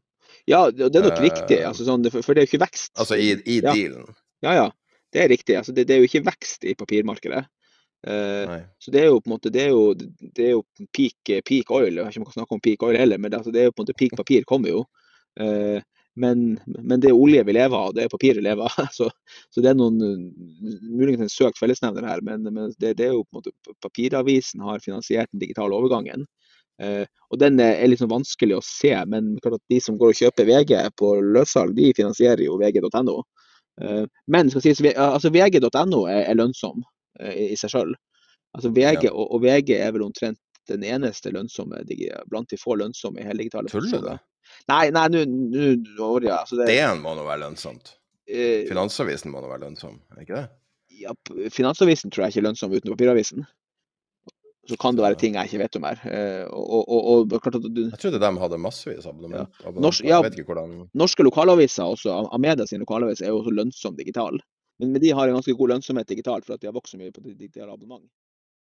Ja, det det er nok uh, riktig. Altså, sånn, det- for det er jo ikke vekst. Altså i, i Ja. dealen. Ja, ja. Det er riktig. Altså, det, det er jo ikke vekst i papirmarkedet. Uh, så det er jo på en måte det er jo, det er jo peak, peak oil. Jeg vet ikke om man kan snakke om peak oil heller, men det, altså, det er jo på en måte peak papir kommer jo. Eh, men, men det er olje vi lever av, og det er papir vi lever av. [laughs] Så, så det er noen muligens en søkt fellesnevner her, men, men det, det er jo på en måte papiravisen har finansiert den digitale overgangen. Eh, og den er er litt sånn vanskelig å se, men klart at de som går og kjøper VG på løssalg, de finansierer jo vg.no. Eh, men sies, altså vg.no er, er lønnsom eh, i, i seg sjøl. Altså VG, Ja. og, og VG er vel omtrent den eneste lønnsomme, blant de få lønnsomme i hele digitale Tuller du? det? Nei, nei, nå nå jeg. Altså det, DN må nå være lønnsomt. eh, Finansavisen må nå være lønnsom, er ikke det? ja, Finansavisen tror jeg ikke er lønnsom uten papiravisen. Så kan det være ting jeg ikke vet om her. Eh, og, og, og, du, Jeg trodde de hadde massevis av abonnement. Ja. Norsk- ja. Hvordan Norske lokalaviser, også Amedia sin lokalavis, er jo også lønnsom digital. Men, men de har en ganske god lønnsomhet digitalt for at de har vokst så mye på digitale abonnement.